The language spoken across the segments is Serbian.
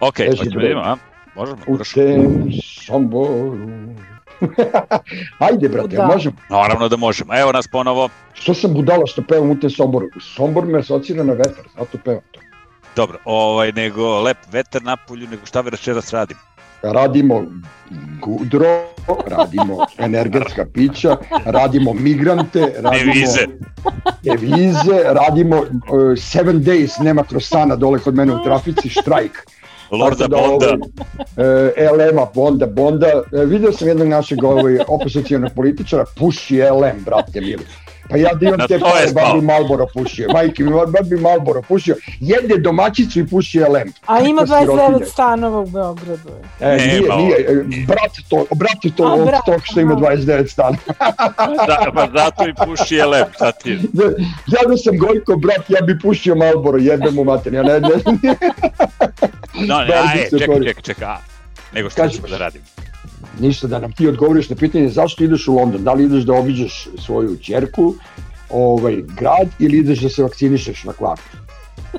Ok, hoćemo da idemo, a? Možemo? U tem Somboru. Ajde, brate, Da. možemo. Naravno da možemo. Evo nas ponovo. Što sam budala što pevam u tem Somboru? Sombor me asocira na vetar, zato pevam to. Dobro, ovaj, nego lep vetar na polju, nego šta večeras radim? Radimo gudro, radimo energetska pića, radimo migrante, radimo Devize. devize, radimo uh, seven days, nema krosana dole kod mene u trafici, štrajk. Lorda da, Bonda. ovaj, e, LM-a, Bonda, Bonda. E, video sam jednog našeg ovaj, opozicijalnog političara, puši LM, brate mili. Pa ja da imam te pare, bar bi Malboro pušio. Majke mi, bar bi Malboro pušio. Jede domaćicu i puši LM. A ima Kakva sirotinja. 29 stanova u Beogradu. E, Nema nije, nije, brat to, brat je to A, od brat, tog što ima aha. 29 stana. Da, pa zato i puši šta ti je? Ja, ja da sam Gojko, brat, ja bi pušio Malboro, jebem mu mater, ja ne, ne, No, ne, Da, aj, bi se čekaj, čekaj, čekaj, nego šta Kaži. ćemo da radimo? Ništa da nam ti odgovoriš na pitanje zašto ideš u London, da li ideš da obiđeš svoju ćerku, ovaj, grad ili ideš da se vakcinišeš na kvar.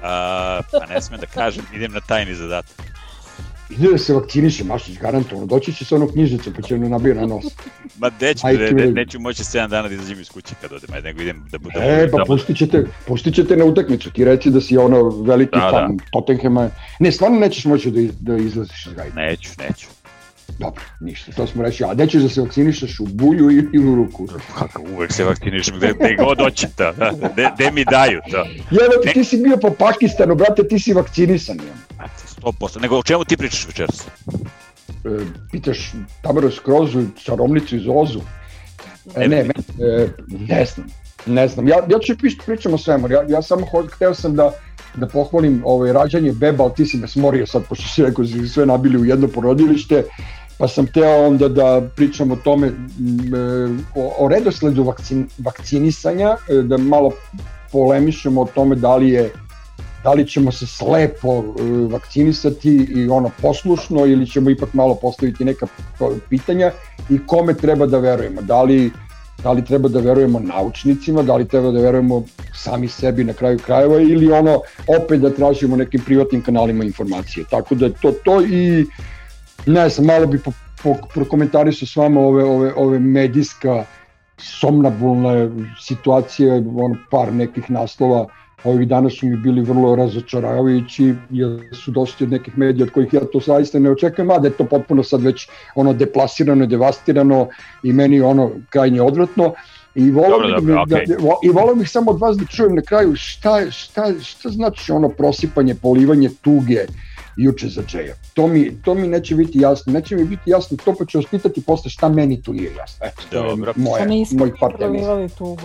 A, pa ne smem da kažem, idem na tajni zadatak. Ide da se vakciniše, Mašić, garantovano, doći će se ono knjižicu pa će ono nabije na nos. Ma neću, Ajde, ne, neću moći 7 dana da izađem iz kuće kad odem, ajde, nego idem da budem... E, pa pustit ćete, pustit ćete na utakmicu, ti reci da si ono veliki Da, fan Tottenhama. Ne, stvarno nećeš moći da, iz- da izlaziš iz gajda. Neću, neću. Dobro, ništa, to smo reći. A gde ćeš da se vakcinišeš u bulju ili u ruku? Kako uvek se vakcinišem gde, gde god hoćete, da, gde, gde mi daju to. Jevo ti, ti si bio po Pakistanu, brate, ti si vakcinisan. Ja. 100%. Nego o čemu ti pričaš večeras? E, pitaš Tamaru Skrozu, čaromnicu iz Ozu. E, ne, me, e, ne znam, ne znam. Ja, ja ću pišti pričam o svemu. Ja, ja samo hteo sam da da pohvalim ovaj, rađanje beba, ali ti si me smorio sad, pošto si rekao da si sve nabili u jedno porodilište, pa sam teo onda da pričam o tome, o, o redosledu vakcin, vakcinisanja, e, da malo polemišemo o tome da li je da li ćemo se slepo e, vakcinisati i ono poslušno ili ćemo ipak malo postaviti neka pitanja i kome treba da verujemo, da li da li treba da verujemo naučnicima, da li treba da verujemo sami sebi na kraju krajeva ili ono opet da tražimo nekim privatnim kanalima informacije. Tako da to to i ne znam, malo bi po, po, prokomentarisao s vama ove, ove, ove medijska somnabulne situacije, ono, par nekih naslova ovih dana su mi bili vrlo razočaravajući jer su došli od nekih medija od kojih ja to zaista ne očekujem, mada je to potpuno sad već ono deplasirano, devastirano i meni ono krajnje odvratno. I volao Dobro, bih, dobro, da, okej. da, i volao bih samo od vas da čujem na kraju šta, šta, šta znači ono prosipanje, polivanje tuge juče za Džeja. To mi, to mi neće biti jasno. Neće mi biti jasno to pa ću vas pitati posle šta meni tu nije jasno. Eto, to je Dobro. moje, Pa nismo mojih par tema. prelivali tugu.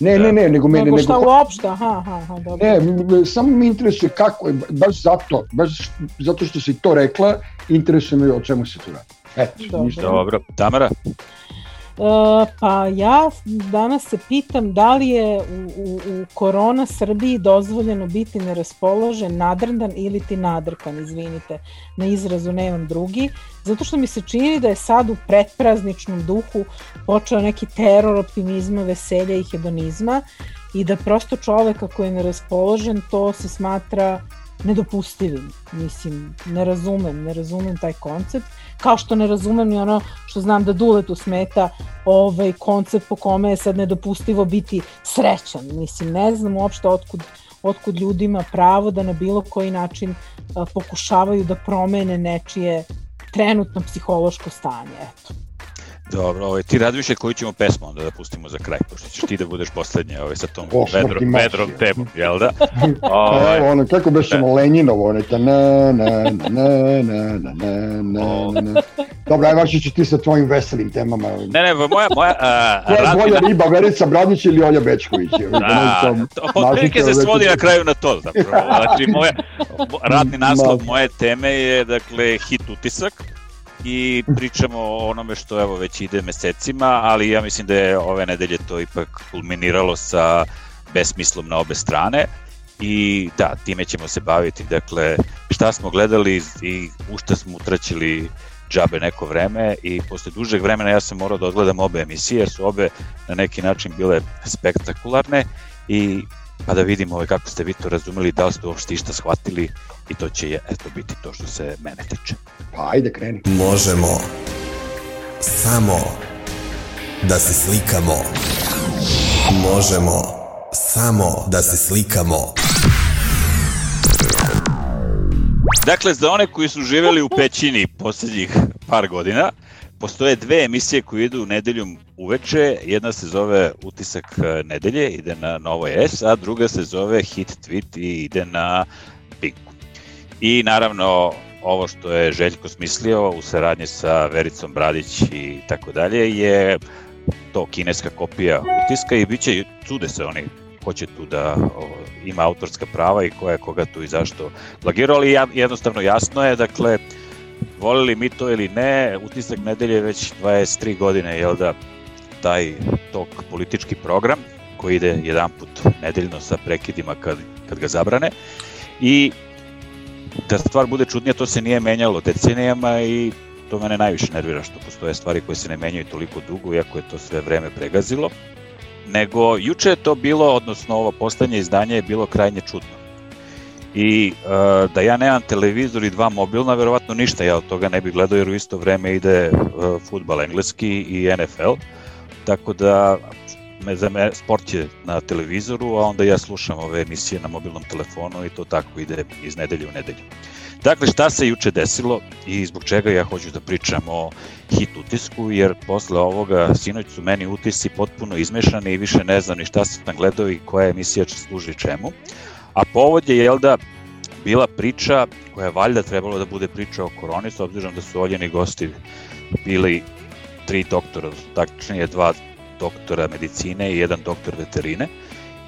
Ne, ne, ne, nego mene, Nego nego, šta uopšte, aha, aha, dobro. Ne, samo me interesuje kako je, baš zato, baš zato što si to rekla, interesuje me o čemu se tu radi. Eto, Dobro. ništa. Dobro, Tamara? E, pa ja danas se pitam da li je u, u, u korona Srbiji dozvoljeno biti neraspoložen, nadrndan ili ti nadrkan, izvinite, na izrazu nemam drugi, zato što mi se čini da je sad u pretprazničnom duhu počeo neki teror optimizma, veselja i hedonizma i da prosto čoveka koji je neraspoložen to se smatra nedopustivim. Mislim, ne razumem, ne razumem taj koncept kao što ne razumem ni ono što znam da Duletu smeta ovaj koncept po kome je sad nedopustivo biti srećan. Mislim, ne znam uopšte otkud, otkud ljudima pravo da na bilo koji način a, pokušavaju da promene nečije trenutno psihološko stanje. Eto. Dobro, ovaj, ti razmišljaj koju ćemo pesmu onda da pustimo za kraj, pošto ćeš ti da budeš poslednja ovaj, sa tom oh, vedrom, vedrom temom, jel da? ovaj, Evo, ono, kako bi ćemo da. Leninovo, ono, ta na, na, na, na, na, na, na, na. Dobro, aj vaši ću ti sa tvojim veselim temama. Ovaj. Ne, ne, moja, moja... A, Koja je bolja riba, Verica Bradić ili Olja Bečković? Da, da, da otprilike se svodi na kraju na to, zapravo. Znači, moja, radni naslov moje teme je, dakle, hit utisak, i pričamo o onome što evo već ide mesecima, ali ja mislim da je ove nedelje to ipak kulminiralo sa besmislom na obe strane. I da, time ćemo se baviti, dakle, šta smo gledali i u šta smo utraćili džabe neko vreme i posle dužeg vremena ja sam morao da odgledam obe emisije jer su obe na neki način bile spektakularne i pa da vidimo ovaj, kako ste vi to razumeli, da li ste uopšte išta shvatili i to će eto biti to što se mene tiče. Pa ajde kreni. Možemo samo da se slikamo. Možemo samo da se slikamo. Dakle, za one koji su živeli u pećini poslednjih par godina, postoje dve emisije koje idu nedeljom uveče. Jedna se zove Utisak e, nedelje, ide na Novo S, a druga se zove Hit Tweet i ide na Pinku. I naravno, ovo što je Željko smislio u saradnji sa Vericom Bradić i tako dalje je to kineska kopija utiska i bit će, cude se oni ko će tu da o, ima autorska prava i ko je koga tu i zašto plagirao, ali jednostavno jasno je, dakle, volili mi to ili ne, utisak nedelje već 23 godine, jel da, taj tok politički program koji ide jedan put nedeljno sa prekidima kad, kad ga zabrane i da stvar bude čudnija, to se nije menjalo decenijama i to mene najviše nervira što postoje stvari koje se ne menjaju toliko dugo, iako je to sve vreme pregazilo. Nego, juče je to bilo, odnosno ovo postanje izdanje je bilo krajnje čudno. I uh, da ja nemam televizor i dva mobilna, verovatno ništa ja od toga ne bih gledao jer u isto vreme ide uh, futbal engleski i NFL. Tako da me, za me, sport je na televizoru, a onda ja slušam ove emisije na mobilnom telefonu i to tako ide iz nedelje u nedelju. Dakle, šta se juče desilo i zbog čega ja hoću da pričam o hit utisku, jer posle ovoga sinoć su meni utisi potpuno izmešani i više ne znam ni šta sam gledao i koja emisija će služi čemu. A povod je, jel da, bila priča koja je valjda trebalo da bude priča o koroni, s obzirom da su oljeni gosti bili tri doktora, tačnije dva doktora medicine i jedan doktor veterine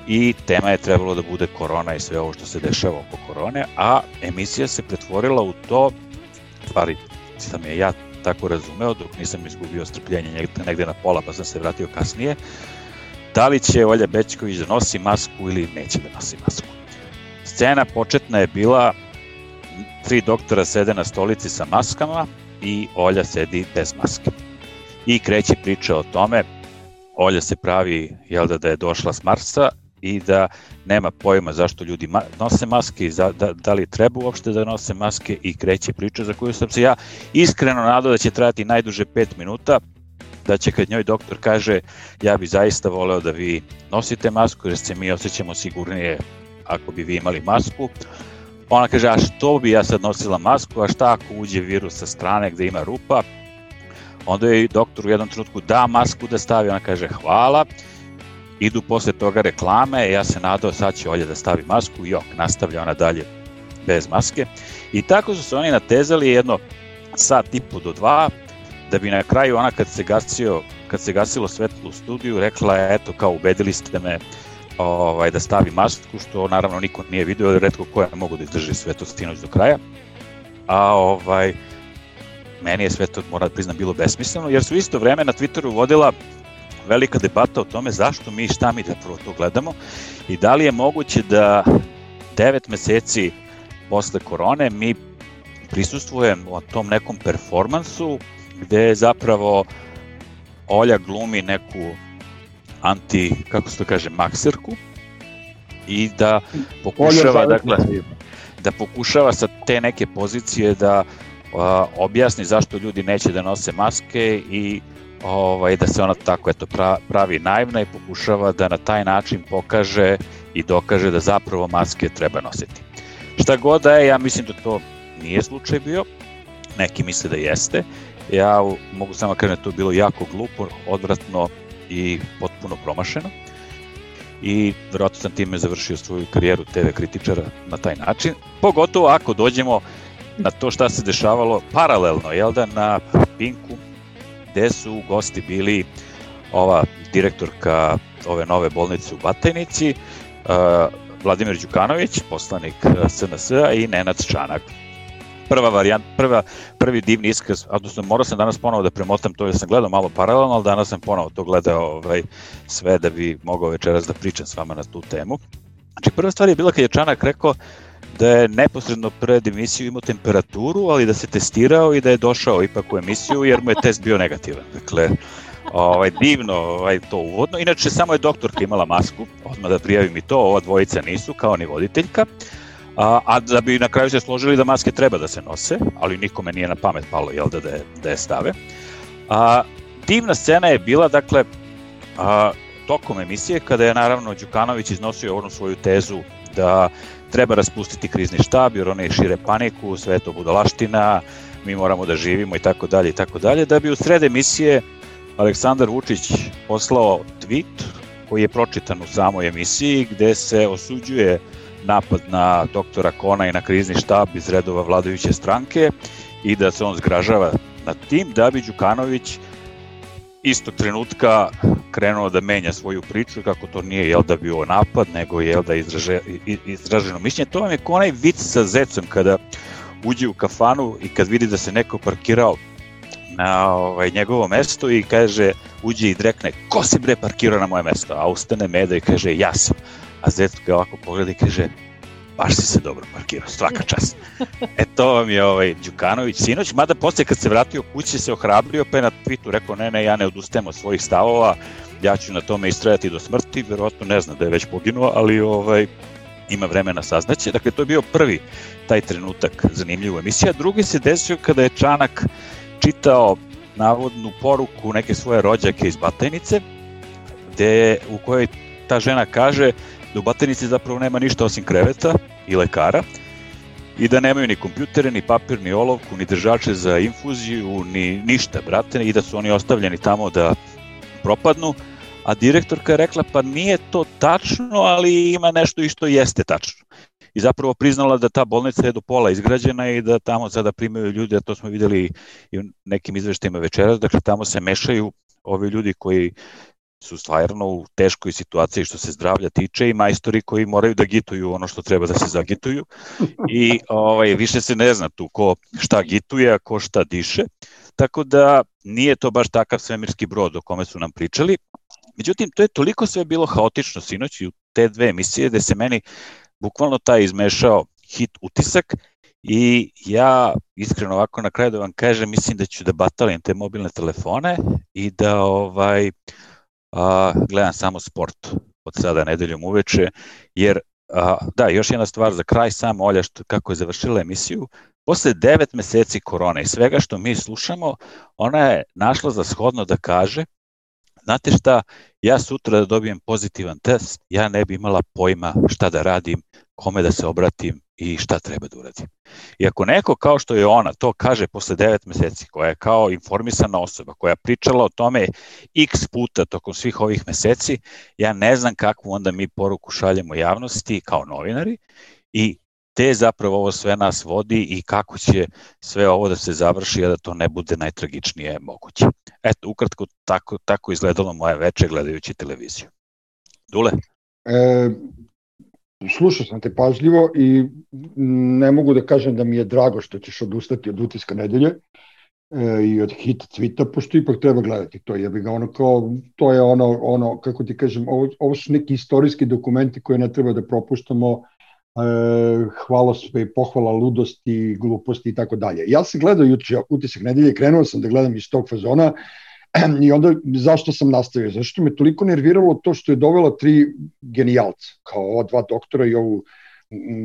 i tema je trebalo da bude korona i sve ovo što se dešava oko korone, a emisija se pretvorila u to, stvari sam je ja tako razumeo, dok nisam izgubio strpljenje negde na pola pa sam se vratio kasnije, da li će Olja Bećković da nosi masku ili neće da nosi masku. Scena početna je bila tri doktora sede na stolici sa maskama i Olja sedi bez maske. I kreće priča o tome, Olja se pravi, jel da, da je došla s Marsa i da nema pojma zašto ljudi ma nose maske i za, da, da li treba uopšte da nose maske i kreće priča za koju sam se ja iskreno nadao da će trajati najduže 5 minuta, da će kad njoj doktor kaže ja bi zaista voleo da vi nosite masku jer se mi osjećamo sigurnije ako bi vi imali masku. Ona kaže, a što bi ja sad nosila masku, a šta ako uđe virus sa strane gde ima rupa? Onda je doktor u jednom trenutku da masku da stavi, ona kaže hvala, idu posle toga reklame, ja se nadao sad će Olja da stavi masku, jok, nastavlja ona dalje bez maske. I tako su se oni natezali jedno sat i po do dva, da bi na kraju ona kad se gasio, kad se gasilo svetlo u studiju, rekla eto, kao ubedili ste me ovaj, da stavi masku, što naravno niko nije video, redko koja mogu da izdrži sve to stinoć do kraja. A ovaj, meni je sve to, moram da priznam, bilo besmisleno, jer su isto vreme na Twitteru vodila velika debata o tome zašto mi šta mi da prvo to gledamo i da li je moguće da 9 meseci posle korone mi prisustvujemo u tom nekom performansu gde zapravo Olja glumi neku anti, kako se to kaže, makserku i da pokušava, dakle, da pokušava sa te neke pozicije da a, objasni zašto ljudi neće da nose maske i ovaj, da se ona tako eto, pravi naivna i pokušava da na taj način pokaže i dokaže da zapravo maske treba nositi. Šta god da je, ja mislim da to nije slučaj bio, neki misle da jeste, ja mogu samo kažem da to bilo jako glupo, odvratno i potpuno promašeno i verovatno sam time završio svoju karijeru TV kritičara na taj način, pogotovo ako dođemo na to šta se dešavalo paralelno, jel da, na Pinku, gde su gosti bili ova direktorka ove nove bolnice u Batajnici, uh, Vladimir Đukanović, poslanik SNS-a i Nenad Čanak. Prva varijant, prva, prvi divni iskaz, odnosno morao sam danas ponovo da premotam to jer sam gledao malo paralelno, ali danas sam ponovo to gledao ovaj, sve da bi mogao večeras da pričam s vama na tu temu. Znači prva stvar je bila kad je Čanak rekao da je neposredno pred emisiju imao temperaturu, ali da se testirao i da je došao ipak u emisiju jer mu je test bio negativan. Dakle, Ovaj, divno ovaj, to uvodno. Inače, samo je doktorka imala masku, odmah da prijavim i to, ova dvojica nisu, kao ni voditeljka. A, a da bi na kraju se složili da maske treba da se nose, ali nikome nije na pamet palo jel, da, da, je, da je stave. A, divna scena je bila, dakle, a, tokom emisije, kada je naravno Đukanović iznosio onu svoju tezu da treba raspustiti krizni štab, jer oni šire paniku, sve to budalaština, mi moramo da živimo i tako dalje i tako dalje, da bi u sred emisije Aleksandar Vučić poslao tweet koji je pročitan u samoj emisiji gde se osuđuje napad na doktora Kona i na krizni štab iz redova vladajuće stranke i da se on zgražava nad tim da bi Đukanović istog trenutka krenuo da menja svoju priču kako to nije jel da bio napad nego jel da izraže, izraženo mišljenje to vam je onaj vic sa zecom kada uđe u kafanu i kad vidi da se neko parkirao na ovaj, njegovo mesto i kaže, uđe i drekne, ko si bre parkirao na moje mesto? A ustane Meda i kaže, ja sam. A Zec ga ovako pogleda i kaže, baš si se dobro parkirao, svaka čast. E to vam je ovaj Đukanović sinoć, mada posle kad se vratio kući se ohrabrio, pa je na Twitteru rekao, ne, ne, ja ne odustajem od svojih stavova, ja ću na tome istrajati do smrti, verovatno ne zna da je već poginuo, ali ovaj, ima vremena saznaće. Dakle, to je bio prvi taj trenutak zanimljivu emisija. Drugi se desio kada je Čanak čitao navodnu poruku neke svoje rođake iz Batajnice, gde, u kojoj ta žena kaže da u Batajnici zapravo nema ništa osim kreveta i lekara i da nemaju ni kompjutere, ni papir, ni olovku, ni držače za infuziju, ni ništa, brate, i da su oni ostavljeni tamo da propadnu, a direktorka je rekla pa nije to tačno, ali ima nešto i što jeste tačno. I zapravo priznala da ta bolnica je do pola izgrađena i da tamo sada primaju ljudi, a to smo videli i u nekim izveštajima večeras, dakle tamo se mešaju ovi ljudi koji su stvarno u teškoj situaciji što se zdravlja tiče i majstori koji moraju da gituju ono što treba da se zagituju i ovaj, više se ne zna tu ko šta gituje, a ko šta diše. Tako da nije to baš takav svemirski brod o kome su nam pričali. Međutim, to je toliko sve bilo haotično sinoć i u te dve emisije da se meni bukvalno taj izmešao hit utisak i ja iskreno ovako na kraju da vam kažem mislim da ću da batalim te mobilne telefone i da ovaj a, gledam samo sport od sada nedeljom uveče jer a, da još jedna stvar za kraj samo Olja što, kako je završila emisiju. Posle devet meseci korone i svega što mi slušamo ona je našla za shodno da kaže znate šta, ja sutra da dobijem pozitivan test, ja ne bi imala pojma šta da radim, kome da se obratim i šta treba da uradim. I ako neko kao što je ona to kaže posle 9 meseci, koja je kao informisana osoba, koja je pričala o tome x puta tokom svih ovih meseci, ja ne znam kakvu onda mi poruku šaljemo javnosti kao novinari i te zapravo ovo sve nas vodi i kako će sve ovo da se završi, a da to ne bude najtragičnije moguće. Eto, ukratko, tako, tako izgledalo moje veče gledajući televiziju. Dule? E, slušao sam te pažljivo i ne mogu da kažem da mi je drago što ćeš odustati od utiska nedelje e, i od hit cvita, pošto ipak treba gledati to, jebi ga ono kao, to je ono, ono kako ti kažem, ovo, ovo su neki istorijski dokumenti koje ne treba da propuštamo, e, hvalospe, pohvala ludosti, gluposti i tako dalje. Ja sam gledao juče utisak nedelje, krenuo sam da gledam iz tog fazona i onda zašto sam nastavio? Zašto me toliko nerviralo to što je dovela tri genijalca, kao ova dva doktora i ovu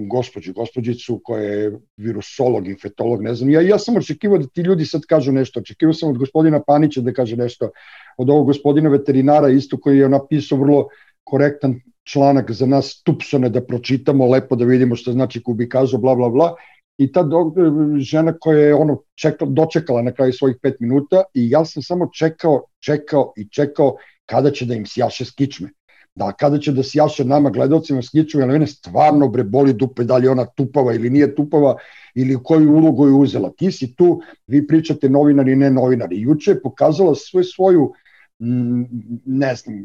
gospođu, gospođicu koja je virusolog, infetolog, ne znam. Ja, ja sam očekivao da ti ljudi sad kažu nešto. Očekivao sam od gospodina Panića da kaže nešto, od ovog gospodina veterinara isto koji je napisao vrlo korektan članak za nas Tupsone da pročitamo, lepo da vidimo što znači kubikazo, bla, bla, bla. I ta do, žena koja je ono čekala, dočekala na kraju svojih pet minuta i ja sam samo čekao, čekao i čekao kada će da im sjaše skičme. Da, kada će da sjaše nama gledalcima skičme, ali mene stvarno bre boli dupe da li ona tupava ili nije tupava ili u koju ulogu je uzela. Ti si tu, vi pričate novinari, ne novinari. Juče je pokazala sve svoju Mm, ne znam,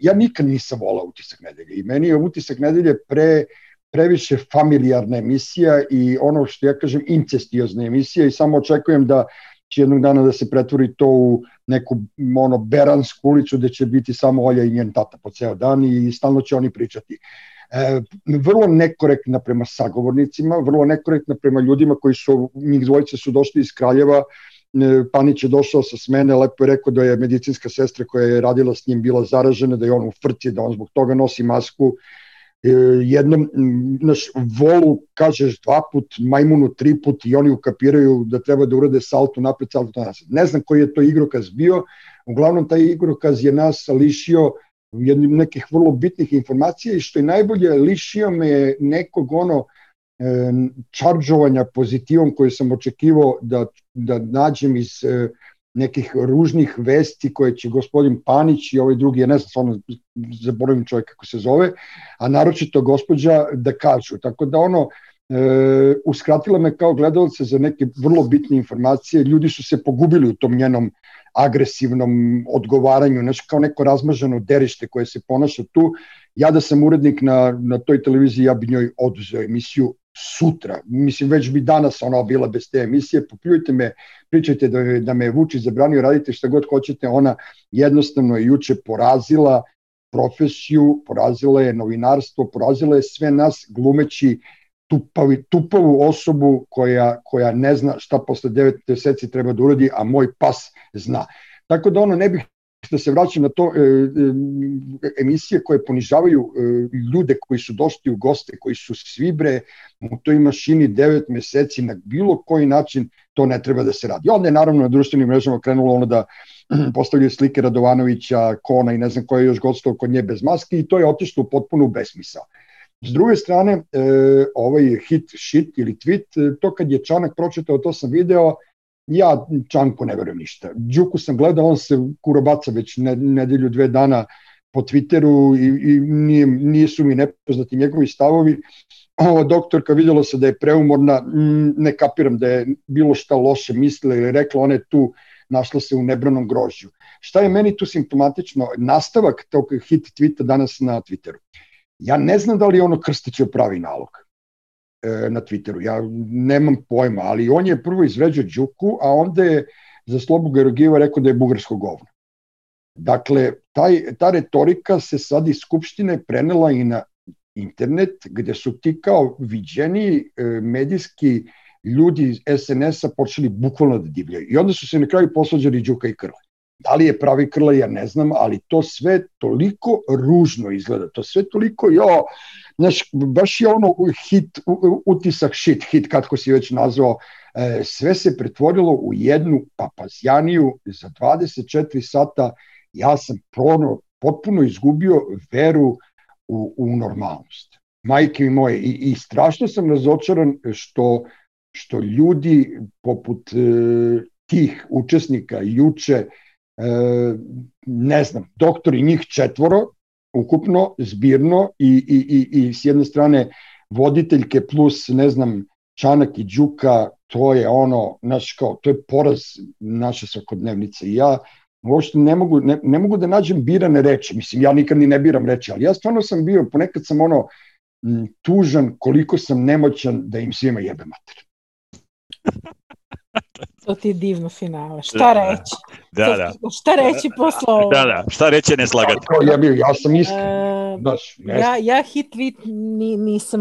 ja nikad nisam volao utisak nedelje i meni je utisak nedelje pre, previše familijarna emisija i ono što ja kažem incestiozna emisija i samo očekujem da će jednog dana da se pretvori to u neku ono beransku ulicu gde će biti samo Olja i njen tata po ceo dan i stalno će oni pričati. E, vrlo nekorektna prema sagovornicima, vrlo nekorektna prema ljudima koji su, njih dvojice su došli iz Kraljeva, Panić je došao sa smene, lepo je rekao da je medicinska sestra koja je radila s njim bila zaražena, da je on u frci, da on zbog toga nosi masku, E, jednom, naš, volu kažeš dva put, majmunu tri put i oni ukapiraju da treba da urade salto napred, salto nazad. Ne znam koji je to igrokaz bio, uglavnom taj igrokaz je nas lišio jednim nekih vrlo bitnih informacija i što je najbolje, lišio me nekog ono e, čarđovanja pozitivom koje sam očekivao da, da nađem iz e, nekih ružnih vesti koje će gospodin Panić i ovaj drugi, ja ne znam, stvarno zaboravim čovjek kako se zove, a naročito gospođa da kažu. Tako da ono, e, uskratila me kao gledalce za neke vrlo bitne informacije, ljudi su se pogubili u tom njenom agresivnom odgovaranju, znači kao neko razmaženo derište koje se ponaša tu. Ja da sam urednik na, na toj televiziji, ja bi njoj oduzeo emisiju sutra, mislim već bi danas ona bila bez te emisije, popljujte me, pričajte da, da me Vučić zabranio, radite šta god hoćete, ona jednostavno je juče porazila profesiju, porazila je novinarstvo, porazila je sve nas glumeći tupavi, tupavu osobu koja, koja ne zna šta posle 9 meseci treba da uradi, a moj pas zna. Tako da ono ne bih da se vraćam na to e, e, emisije koje ponižavaju e, ljude koji su došli u goste, koji su svibre u toj mašini 9 meseci na bilo koji način to ne treba da se radi. Onda je naravno na društvenim mrežama krenulo ono da postavljaju slike Radovanovića, Kona i ne znam koje je još gostao kod nje bez maske i to je otišlo potpuno u besmisao. S druge strane, e, ovaj hit shit ili tweet, e, to kad je Čanak pročitao, to sam video, ja Čanku ne verujem ništa. Đuku sam gledao, on se kurobaca već ne, nedelju, dve dana po Twitteru i, i nije, nisu mi nepoznati njegovi stavovi. Ova doktorka vidjela se da je preumorna, ne kapiram da je bilo šta loše mislila ili rekla, ona je tu našla se u nebranom grožju. Šta je meni tu simptomatično? Nastavak tog hit tweeta danas na Twitteru. Ja ne znam da li je ono Krstićev pravi nalog na Twitteru, ja nemam pojma, ali on je prvo izređao Đuku, a onda je za Slobu Gerogiva rekao da je bugarsko govno. Dakle, taj, ta retorika se sad iz Skupštine prenela i na internet, gde su ti kao viđeni e, medijski ljudi iz SNS-a počeli bukvalno da divljaju. I onda su se na kraju posvađali Đuka i Krle. Da li je pravi Krle, ja ne znam, ali to sve toliko ružno izgleda, to sve toliko, jo, znaš, baš je ono hit, utisak shit, hit, kako si već nazvao, e, sve se pretvorilo u jednu papazjaniju za 24 sata, ja sam prono, potpuno izgubio veru u, u normalnost. Majke mi moje, i, i strašno sam razočaran što što ljudi poput e, tih učesnika juče, ne znam, doktori njih četvoro, ukupno, zbirno i, i, i, i s jedne strane voditeljke plus, ne znam, Čanak i Đuka, to je ono, naš kao, to je poraz naše svakodnevnice. I ja uopšte ne mogu, ne, ne mogu da nađem birane reči, mislim, ja nikad ni ne biram reči, ali ja stvarno sam bio, ponekad sam ono, tužan koliko sam nemoćan da im svima jebe mater. To ti je divno finale. Šta da, da. reći? Da, da. Šta reći posle ovo? Da, da. Šta reći ne slagati? Ja, bio, ja sam iskren. E, Daš, ja, ja hit tweet ni, nisam,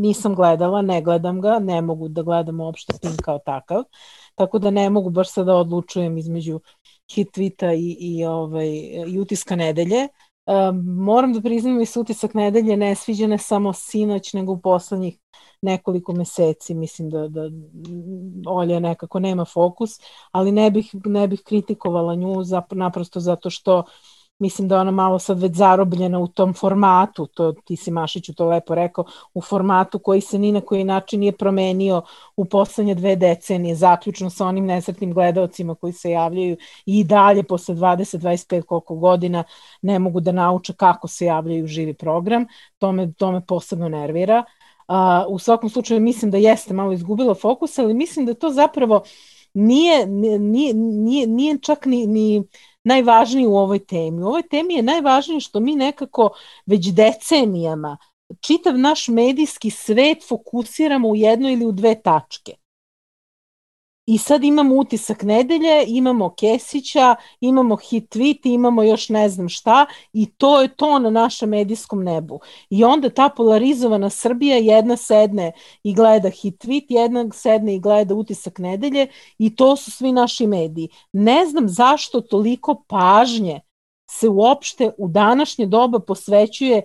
nisam gledala, ne gledam ga, ne mogu da gledam uopšte Pink kao takav, tako da ne mogu baš sada da odlučujem između hit tweeta i, i, ovaj, i utiska nedelje. Moram da priznam i se utisak nedelje ne sviđa ne samo sinoć, nego u poslednjih nekoliko meseci. Mislim da, da Olja nekako nema fokus, ali ne bih, ne bih kritikovala nju za, naprosto zato što mislim da ona malo sad već zarobljena u tom formatu, to ti si Mašiću to lepo rekao, u formatu koji se ni na koji način nije promenio u poslednje dve decenije, zaključno sa onim nesretnim gledalcima koji se javljaju i dalje posle 20-25 koliko godina ne mogu da nauče kako se javljaju živi program, to me, to me posebno nervira. A, u svakom slučaju mislim da jeste malo izgubila fokus, ali mislim da to zapravo nije, nije, nije, nije čak ni, ni najvažnije u ovoj temi. U ovoj temi je najvažnije što mi nekako već decenijama čitav naš medijski svet fokusiramo u jedno ili u dve tačke. I sad imamo utisak nedelje, imamo Kesića, imamo hit tweet, imamo još ne znam šta i to je to na našem medijskom nebu. I onda ta polarizovana Srbija jedna sedne i gleda hit tweet, jedna sedne i gleda utisak nedelje i to su svi naši mediji. Ne znam zašto toliko pažnje se uopšte u današnje doba posvećuje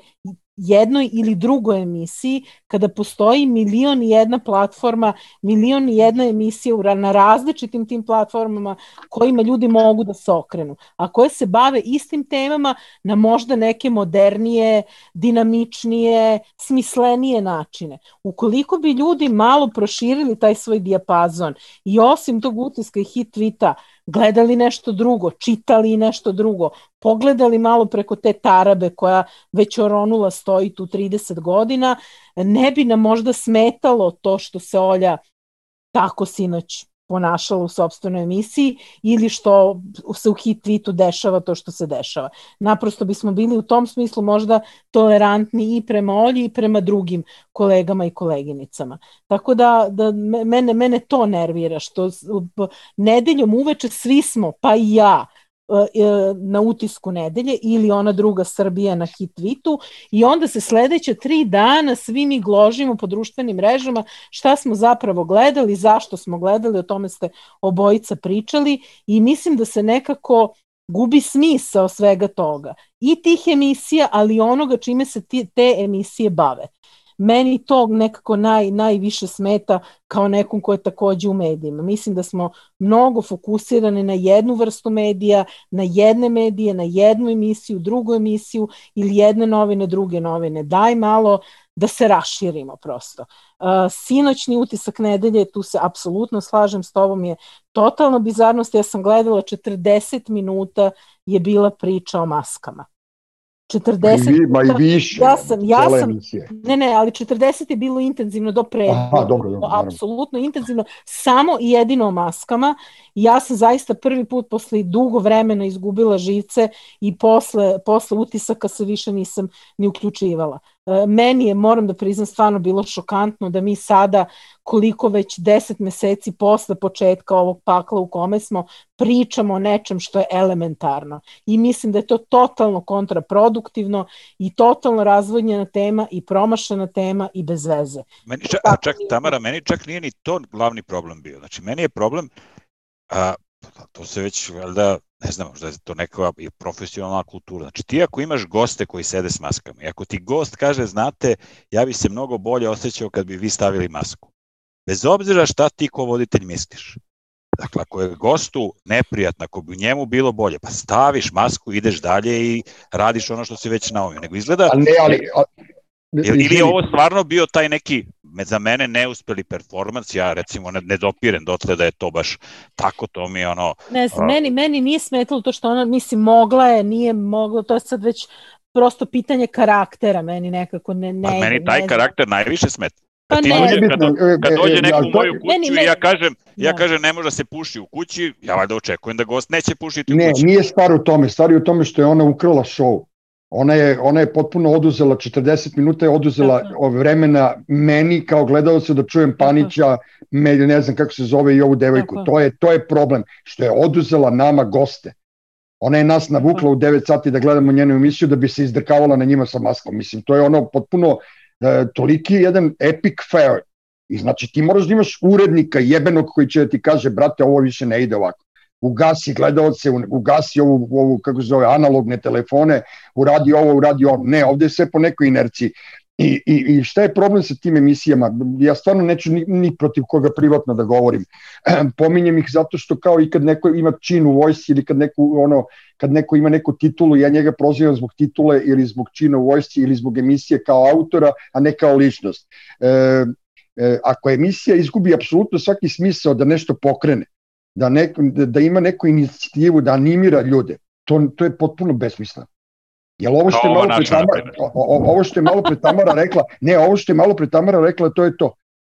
jednoj ili drugoj emisiji, kada postoji milion i jedna platforma, milion i jedna emisija na različitim tim platformama kojima ljudi mogu da se okrenu, a koje se bave istim temama na možda neke modernije, dinamičnije, smislenije načine. Ukoliko bi ljudi malo proširili taj svoj dijapazon i osim tog utiska i hit tweeta, gledali nešto drugo, čitali nešto drugo, pogledali malo preko te tarabe koja već oronula stoji tu 30 godina, ne bi nam možda smetalo to što se Olja tako sinoć ponašala u sobstvenoj emisiji ili što se u hit tweetu dešava to što se dešava. Naprosto bismo bili u tom smislu možda tolerantni i prema Olji i prema drugim kolegama i koleginicama. Tako da, da mene, mene to nervira što nedeljom uveče svi smo, pa i ja, na utisku nedelje ili ona druga Srbija na Hitvitu i onda se sledeće tri dana svi mi gložimo po društvenim mrežama šta smo zapravo gledali, zašto smo gledali, o tome ste obojica pričali. I mislim da se nekako gubi smisao svega toga. I tih emisija, ali onoga čime se te emisije bave meni to nekako naj, najviše smeta kao nekom ko je takođe u medijima. Mislim da smo mnogo fokusirani na jednu vrstu medija, na jedne medije, na jednu emisiju, drugu emisiju ili jedne novine, druge novine. Daj malo da se raširimo prosto. Uh, sinoćni utisak nedelje, tu se apsolutno slažem s tobom, je totalno bizarnost. Ja sam gledala 40 minuta je bila priča o maskama. 40 ma i, više. Ja sam, ja sam, ne, ne, ali 40 je bilo intenzivno do pre. Aha, dobro, dobro. Apsolutno intenzivno, samo i jedino maskama. Ja sam zaista prvi put posle dugo vremena izgubila živce i posle, posle utisaka se više nisam ni uključivala. E, meni je, moram da priznam, stvarno bilo šokantno da mi sada, koliko već deset meseci posle početka ovog pakla u kome smo, pričamo o nečem što je elementarno. I mislim da je to totalno kontraproduktivno i totalno razvodnjena tema i promašena tema i bez veze. Meni čak, a čak, Tamara, meni čak nije ni to glavni problem bio. Znači, meni je problem a, to se već, valjda, ne znam, možda je to neka profesionalna kultura. Znači ti ako imaš goste koji sede s maskama i ako ti gost kaže, znate, ja bi se mnogo bolje osjećao kad bi vi stavili masku. Bez obzira šta ti ko voditelj misliš. Dakle, ako je gostu neprijatno, ako bi njemu bilo bolje, pa staviš masku, ideš dalje i radiš ono što si već naumio. Nego izgleda... A ne, ali, Ili je ovo stvarno bio taj neki za mene neuspeli performans, ja recimo ne, ne dopiren dotle da je to baš tako, to mi je ono... Ne znam, uh, meni, meni nije smetalo to što ona, mislim, mogla je, nije mogla, to je sad već prosto pitanje karaktera, meni nekako ne... ne pa meni taj ne karakter najviše smeta. Kad, pa ne, dođe, kad, kad dođe neko u moju kuću i ja kažem, ja da. kažem ne može da se puši u kući, ja valjda očekujem da gost neće pušiti u ne, kući. Ne, nije stvar u tome, stvar je u tome što je ona ukrala show. Ona je, ona je potpuno oduzela, 40 minuta je oduzela Tako. vremena meni kao gledalcu da čujem Panića, me, ne znam kako se zove i ovu devojku. Tako. To je, to je problem, što je oduzela nama goste. Ona je nas navukla u 9 sati da gledamo njenu emisiju da bi se izdrkavala na njima sa maskom. Mislim, to je ono potpuno e, toliki jedan epic fair. I znači ti moraš da imaš urednika jebenog koji će da ti kaže, brate, ovo više ne ide ovako ugasi gledalce, ugasi ovu, ovu kako se zove, analogne telefone, uradi ovo, uradi ovo. Ne, ovde je sve po nekoj inerciji. I, i, I šta je problem sa tim emisijama? Ja stvarno neću ni, ni protiv koga privatno da govorim. Pominjem ih zato što kao i kad neko ima čin u vojsci ili kad neko, ono, kad neko ima neku titulu, ja njega prozivam zbog titule ili zbog čina u vojsci ili zbog emisije kao autora, a ne kao ličnost. E, e, ako emisija izgubi apsolutno svaki smisao da nešto pokrene, da, neko, da ima neku inicijativu da animira ljude, to, to je potpuno besmisleno. Jel ovo što je malo pre Tamara, ovo što je malo pre Tamara rekla, ne, ovo što je malo pre Tamara rekla, to je to.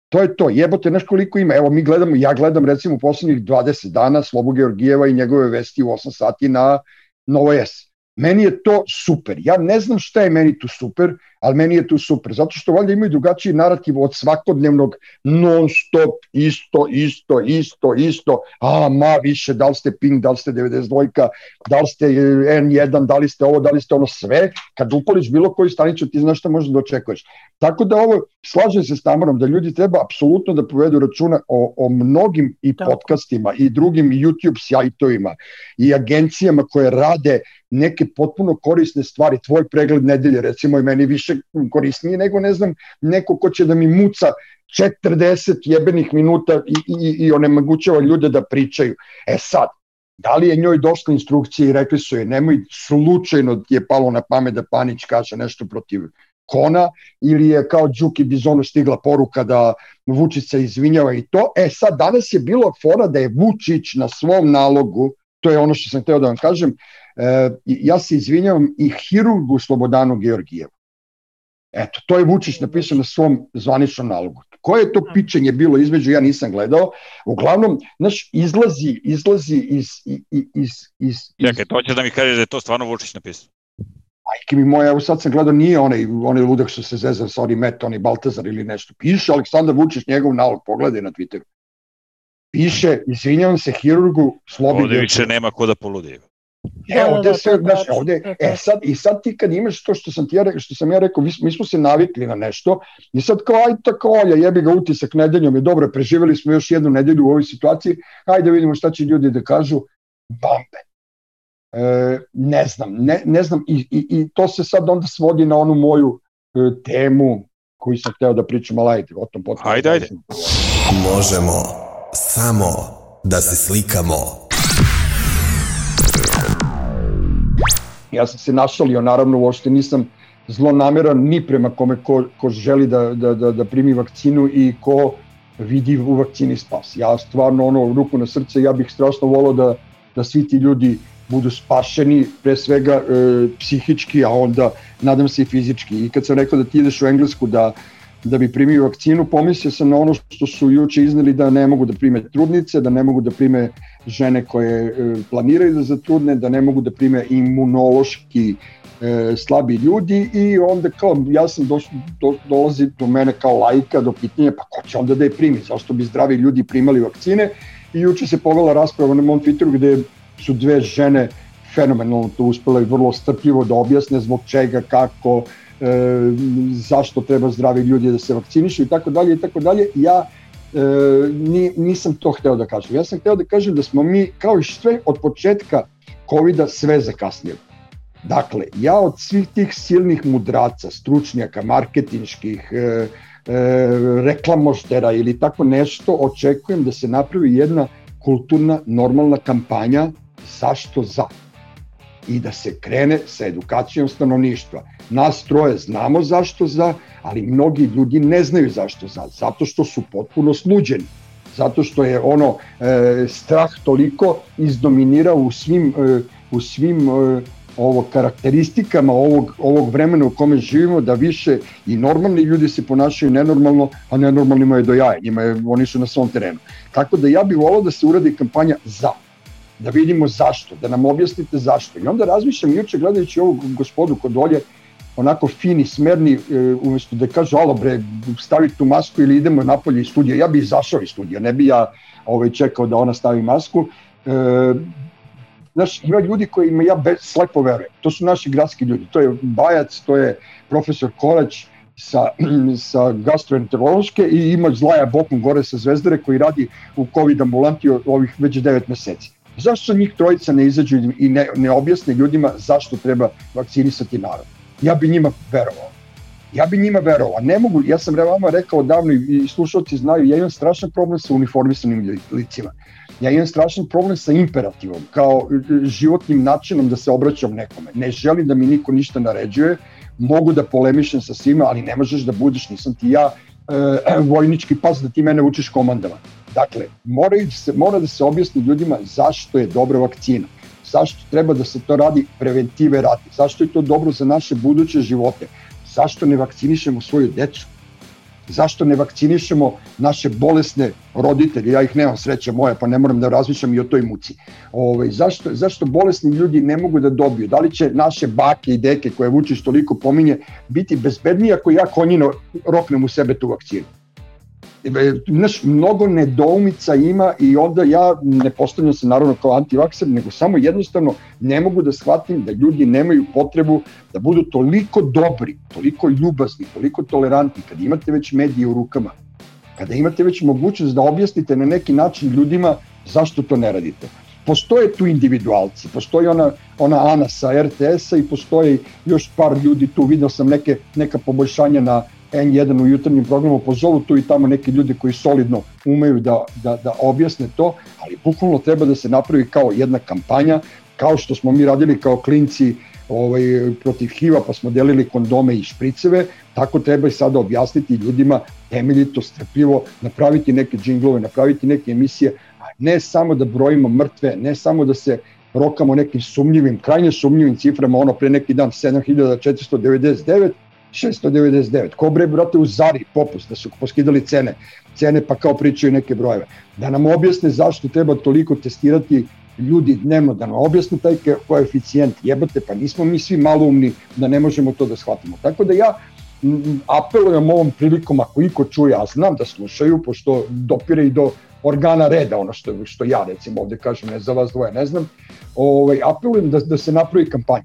To je to. Jebote, znaš koliko ima. Evo mi gledamo, ja gledam recimo u poslednjih 20 dana Slobu Georgijeva i njegove vesti u 8 sati na Novo S. Meni je to super. Ja ne znam šta je meni tu super, ali meni je tu super, zato što valjda imaju drugačiji narativ od svakodnevnog non stop, isto, isto, isto, isto, a ma više, da li ste Pink, da li ste 92, da li ste N1, da li ste ovo, da li ste ono, sve, kad upališ bilo koju stanicu ti znaš šta možeš da očekuješ. Tako da ovo, slažem se s Tamarom, da ljudi treba apsolutno da povedu računa o, o mnogim i podcastima i drugim YouTube sajtovima i agencijama koje rade neke potpuno korisne stvari, tvoj pregled nedelje recimo i meni više korisnije nego ne znam neko ko će da mi muca 40 jebenih minuta i, i, i onemogućava ljude da pričaju. E sad, da li je njoj došla instrukcija i rekli su je nemoj slučajno je palo na pamet da Panić kaže nešto protiv Kona ili je kao Đuki Bizonu stigla poruka da Vučić se izvinjava i to. E sad, danas je bilo fora da je Vučić na svom nalogu, to je ono što sam teo da vam kažem, e, ja se izvinjavam i hirurgu Slobodanu Georgijevu. Eto, to je Vučić napisao na svom zvaničnom nalogu. Koje to pičenje bilo između, ja nisam gledao. Uglavnom, znaš, izlazi, izlazi iz... iz, iz, iz Čekaj, to će da mi kaže da je to stvarno Vučić napisao. Majke mi moja, evo sad sam gledao, nije onaj, onaj ludak što se zezao sa onim met, onaj Baltazar ili nešto. Piše Aleksandar Vučić njegov nalog, pogledaj na Twitteru. Piše, izvinjavam se hirurgu Slobi. Ovde više nema ko da poludi. E, da, ovde da, se, znaš, ovde, e sad, i sad ti kad imaš to što sam ti ja rekao, što sam ja rekao, mi, mi smo se navikli na nešto, i sad kao, ajde tako, olja, jebi ga utisak nedeljom je dobro, preživeli smo još jednu nedelju u ovoj situaciji, ajde vidimo šta će ljudi da kažu, bambe. E, ne znam, ne, ne znam, i, i, i to se sad onda svodi na onu moju e, temu koju sam hteo da pričam, ali ajde, o tom potom. Ajde, ajde. Možemo samo da se slikamo. Ja sam se našalio, naravno, uopšte nisam zlonameran ni prema kome ko, ko želi da, da, da, da primi vakcinu i ko vidi u vakcini spas. Ja stvarno, ono, ruku na srce, ja bih strašno volao da, da svi ti ljudi budu spašeni, pre svega e, psihički, a onda nadam se i fizički. I kad sam rekao da ti ideš u Englesku da, da bi primio vakcinu, pomislio sam na ono što su juče izneli da ne mogu da prime trudnice, da ne mogu da prime žene koje e, planiraju da zatrudne, da ne mogu da prime imunološki e, slabi ljudi i onda kao ja sam do, do, dolazi do mene kao lajka do pitanja pa ko će onda da je primi, zašto bi zdravi ljudi primali vakcine? I juče se povela rasprava na mom Twitteru gde su dve žene fenomenalno to uspele vrlo strpljivo da objasne zbog čega, kako, zašto treba zdravi ljudi da se vakcinišu i tako dalje i tako dalje. Ja e, ni, nisam to hteo da kažem. Ja sam hteo da kažem da smo mi, kao i sve od početka COVID-a, sve zakasnili. Dakle, ja od svih tih silnih mudraca, stručnjaka, marketinških, e, e, reklamoštera ili tako nešto, očekujem da se napravi jedna kulturna, normalna kampanja zašto za i da se krene sa edukacijom stanovništva. Nas troje znamo zašto za, ali mnogi ljudi ne znaju zašto za, zato što su potpuno sluđeni zato što je ono e, strah toliko izdominirao u svim e, u svim e, ovo karakteristikama ovog ovog vremena u kome živimo da više i normalni ljudi se ponašaju nenormalno, a nenormalnima je do jaja, oni su na svom terenu. Tako da ja bih volao da se uradi kampanja za da vidimo zašto, da nam objasnite zašto. I onda razmišljam juče gledajući ovog gospodu kod dolje, onako fini, smerni, e, umesto da kažu, alo bre, stavi tu masku ili idemo napolje iz studija, ja bih izašao iz studija, ne bi ja ovaj, čekao da ona stavi masku. E, znaš, ima ljudi kojima ja bez, slepo verujem, to su naši gradski ljudi, to je Bajac, to je profesor Kolać, sa, sa gastroenterološke i ima Zlaja Bokom gore sa Zvezdare koji radi u COVID ambulanti ovih već 9 meseci. Zašto njih trojica ne izađu i ne, ne objasne ljudima zašto treba vakcinisati narod? Ja bi njima verovao. Ja bi njima verovao. Ne mogu, ja sam vama rekao davno i slušalci znaju, ja imam strašan problem sa uniformisanim licima. Ja imam strašan problem sa imperativom, kao e, životnim načinom da se obraćam nekome. Ne želim da mi niko ništa naređuje, mogu da polemišem sa svima, ali ne možeš da budeš, nisam ti ja e, vojnički pas da ti mene učiš komandama. Dakle, mora, se, mora da se objasni ljudima zašto je dobra vakcina, zašto treba da se to radi preventive radi, zašto je to dobro za naše buduće živote, zašto ne vakcinišemo svoju decu. Zašto ne vakcinišemo naše bolesne roditelje? Ja ih nemam sreća moja, pa ne moram da razmišljam i o toj muci. Ove, ovaj, zašto, zašto bolesni ljudi ne mogu da dobiju? Da li će naše bake i deke koje Vučić toliko pominje biti bezbednije ako ja konjino roknem u sebe tu vakcinu? Znaš, mnogo nedoumica ima i onda ja ne postavljam se naravno kao antivakser, nego samo jednostavno ne mogu da shvatim da ljudi nemaju potrebu da budu toliko dobri, toliko ljubazni, toliko tolerantni, kad imate već medije u rukama, kada imate već mogućnost da objasnite na neki način ljudima zašto to ne radite. Postoje tu individualci, postoji ona, ona Ana sa RTS-a i postoji još par ljudi tu, vidio sam neke, neka poboljšanja na, N1 u jutarnjem programu pozovu tu i tamo neki ljudi koji solidno umeju da, da, da objasne to, ali bukvalno treba da se napravi kao jedna kampanja, kao što smo mi radili kao klinci ovaj, protiv HIV-a pa smo delili kondome i špriceve, tako treba i sada objasniti ljudima temeljito, strpljivo, napraviti neke džinglove, napraviti neke emisije, a ne samo da brojimo mrtve, ne samo da se rokamo nekim sumnjivim, krajnje sumnjivim ciframa, ono pre neki dan 7499, 699. Ko bre, brate, u Zari popust, da su poskidali cene, cene pa kao pričaju neke brojeve. Da nam objasne zašto treba toliko testirati ljudi dnevno, da nam objasne taj koeficijent, jebate, pa nismo mi svi umni da ne možemo to da shvatimo. Tako da ja apelujem ovom prilikom, ako iko čuje, a znam da slušaju, pošto dopire i do organa reda, ono što, što ja recimo ovde kažem, ne za vas dvoje, ne znam, ovaj, apelujem da, da se napravi kampanja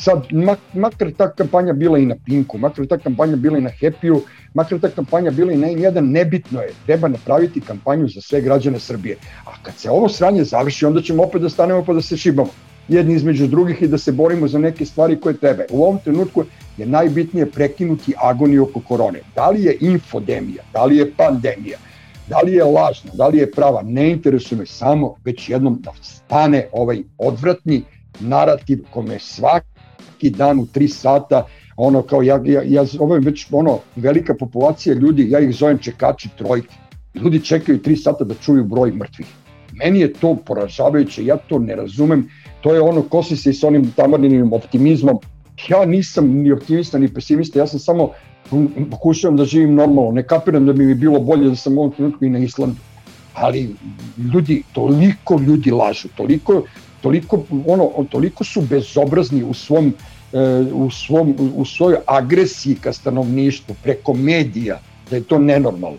Sad, makar ta kampanja bila i na Pinku, makar ta kampanja bila i na Happy-u, makar ta kampanja bila i na jedan, nebitno je, treba napraviti kampanju za sve građane Srbije. A kad se ovo sranje završi, onda ćemo opet da stanemo pa da se šibamo jedni između drugih i da se borimo za neke stvari koje treba. U ovom trenutku je najbitnije prekinuti agoniju oko korone. Da li je infodemija, da li je pandemija, da li je lažna, da li je prava, ne interesuje me samo već jednom da stane ovaj odvratni narativ kome svaki svaki dan u 3 sata, ono kao ja, ja, ja zovem već ono velika populacija ljudi, ja ih zovem čekači trojke. Ljudi čekaju 3 sata da čuju broj mrtvih. Meni je to poražavajuće, ja to ne razumem, to je ono kosi se i s onim tamarninim optimizmom. Ja nisam ni optimista ni pesimista, ja sam samo pokušavam da živim normalno, ne kapiram da bi mi bilo bolje da sam u ovom trenutku i na Islandu. Ali ljudi, toliko ljudi lažu, toliko toliko, ono, toliko su bezobrazni u svom e, u, svom, u svojoj agresiji ka stanovništvu preko medija, da je to nenormalno.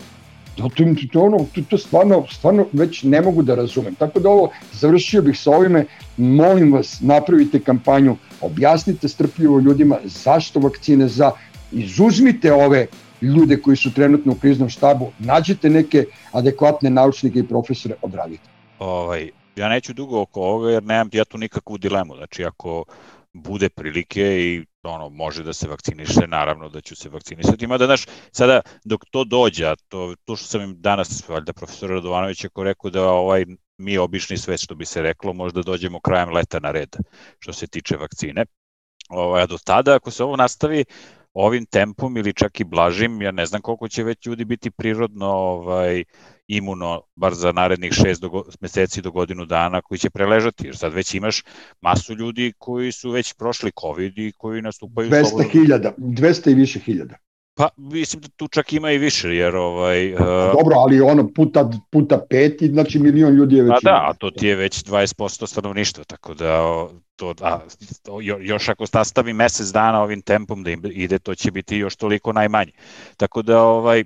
To, to, to, ono, to, to stvarno, stvarno već ne mogu da razumem. Tako da ovo, završio bih sa ovime, molim vas, napravite kampanju, objasnite strpljivo ljudima zašto vakcine za, izuzmite ove ljude koji su trenutno u kriznom štabu, nađite neke adekvatne naučnike i profesore, odradite. Ovaj, ja neću dugo oko ovoga jer nemam ja tu nikakvu dilemu. Znači ako bude prilike i ono može da se vakciniše, naravno da ću se vakcinisati. Ima da znaš, sada dok to dođe, to, to što sam im danas, valjda profesor Radovanović je ko rekao da ovaj mi obični svet, što bi se reklo, možda dođemo krajem leta na red što se tiče vakcine. Ovaj, a do tada, ako se ovo nastavi, ovim tempom ili čak i blažim, ja ne znam koliko će već ljudi biti prirodno ovaj, imuno, bar za narednih šest do, meseci do godinu dana koji će preležati, jer sad već imaš masu ljudi koji su već prošli COVID i koji nastupaju... 200.000, 200 i više hiljada. Pa mislim da tu čak ima i više, jer ovaj... Uh, Dobro, ali ono puta, puta pet, znači milion ljudi je već... Pa da, a to ti je već 20% stanovništva, tako da to, a, to, još ako stastavi mesec dana ovim tempom da ide, to će biti još toliko najmanje. Tako da ovaj,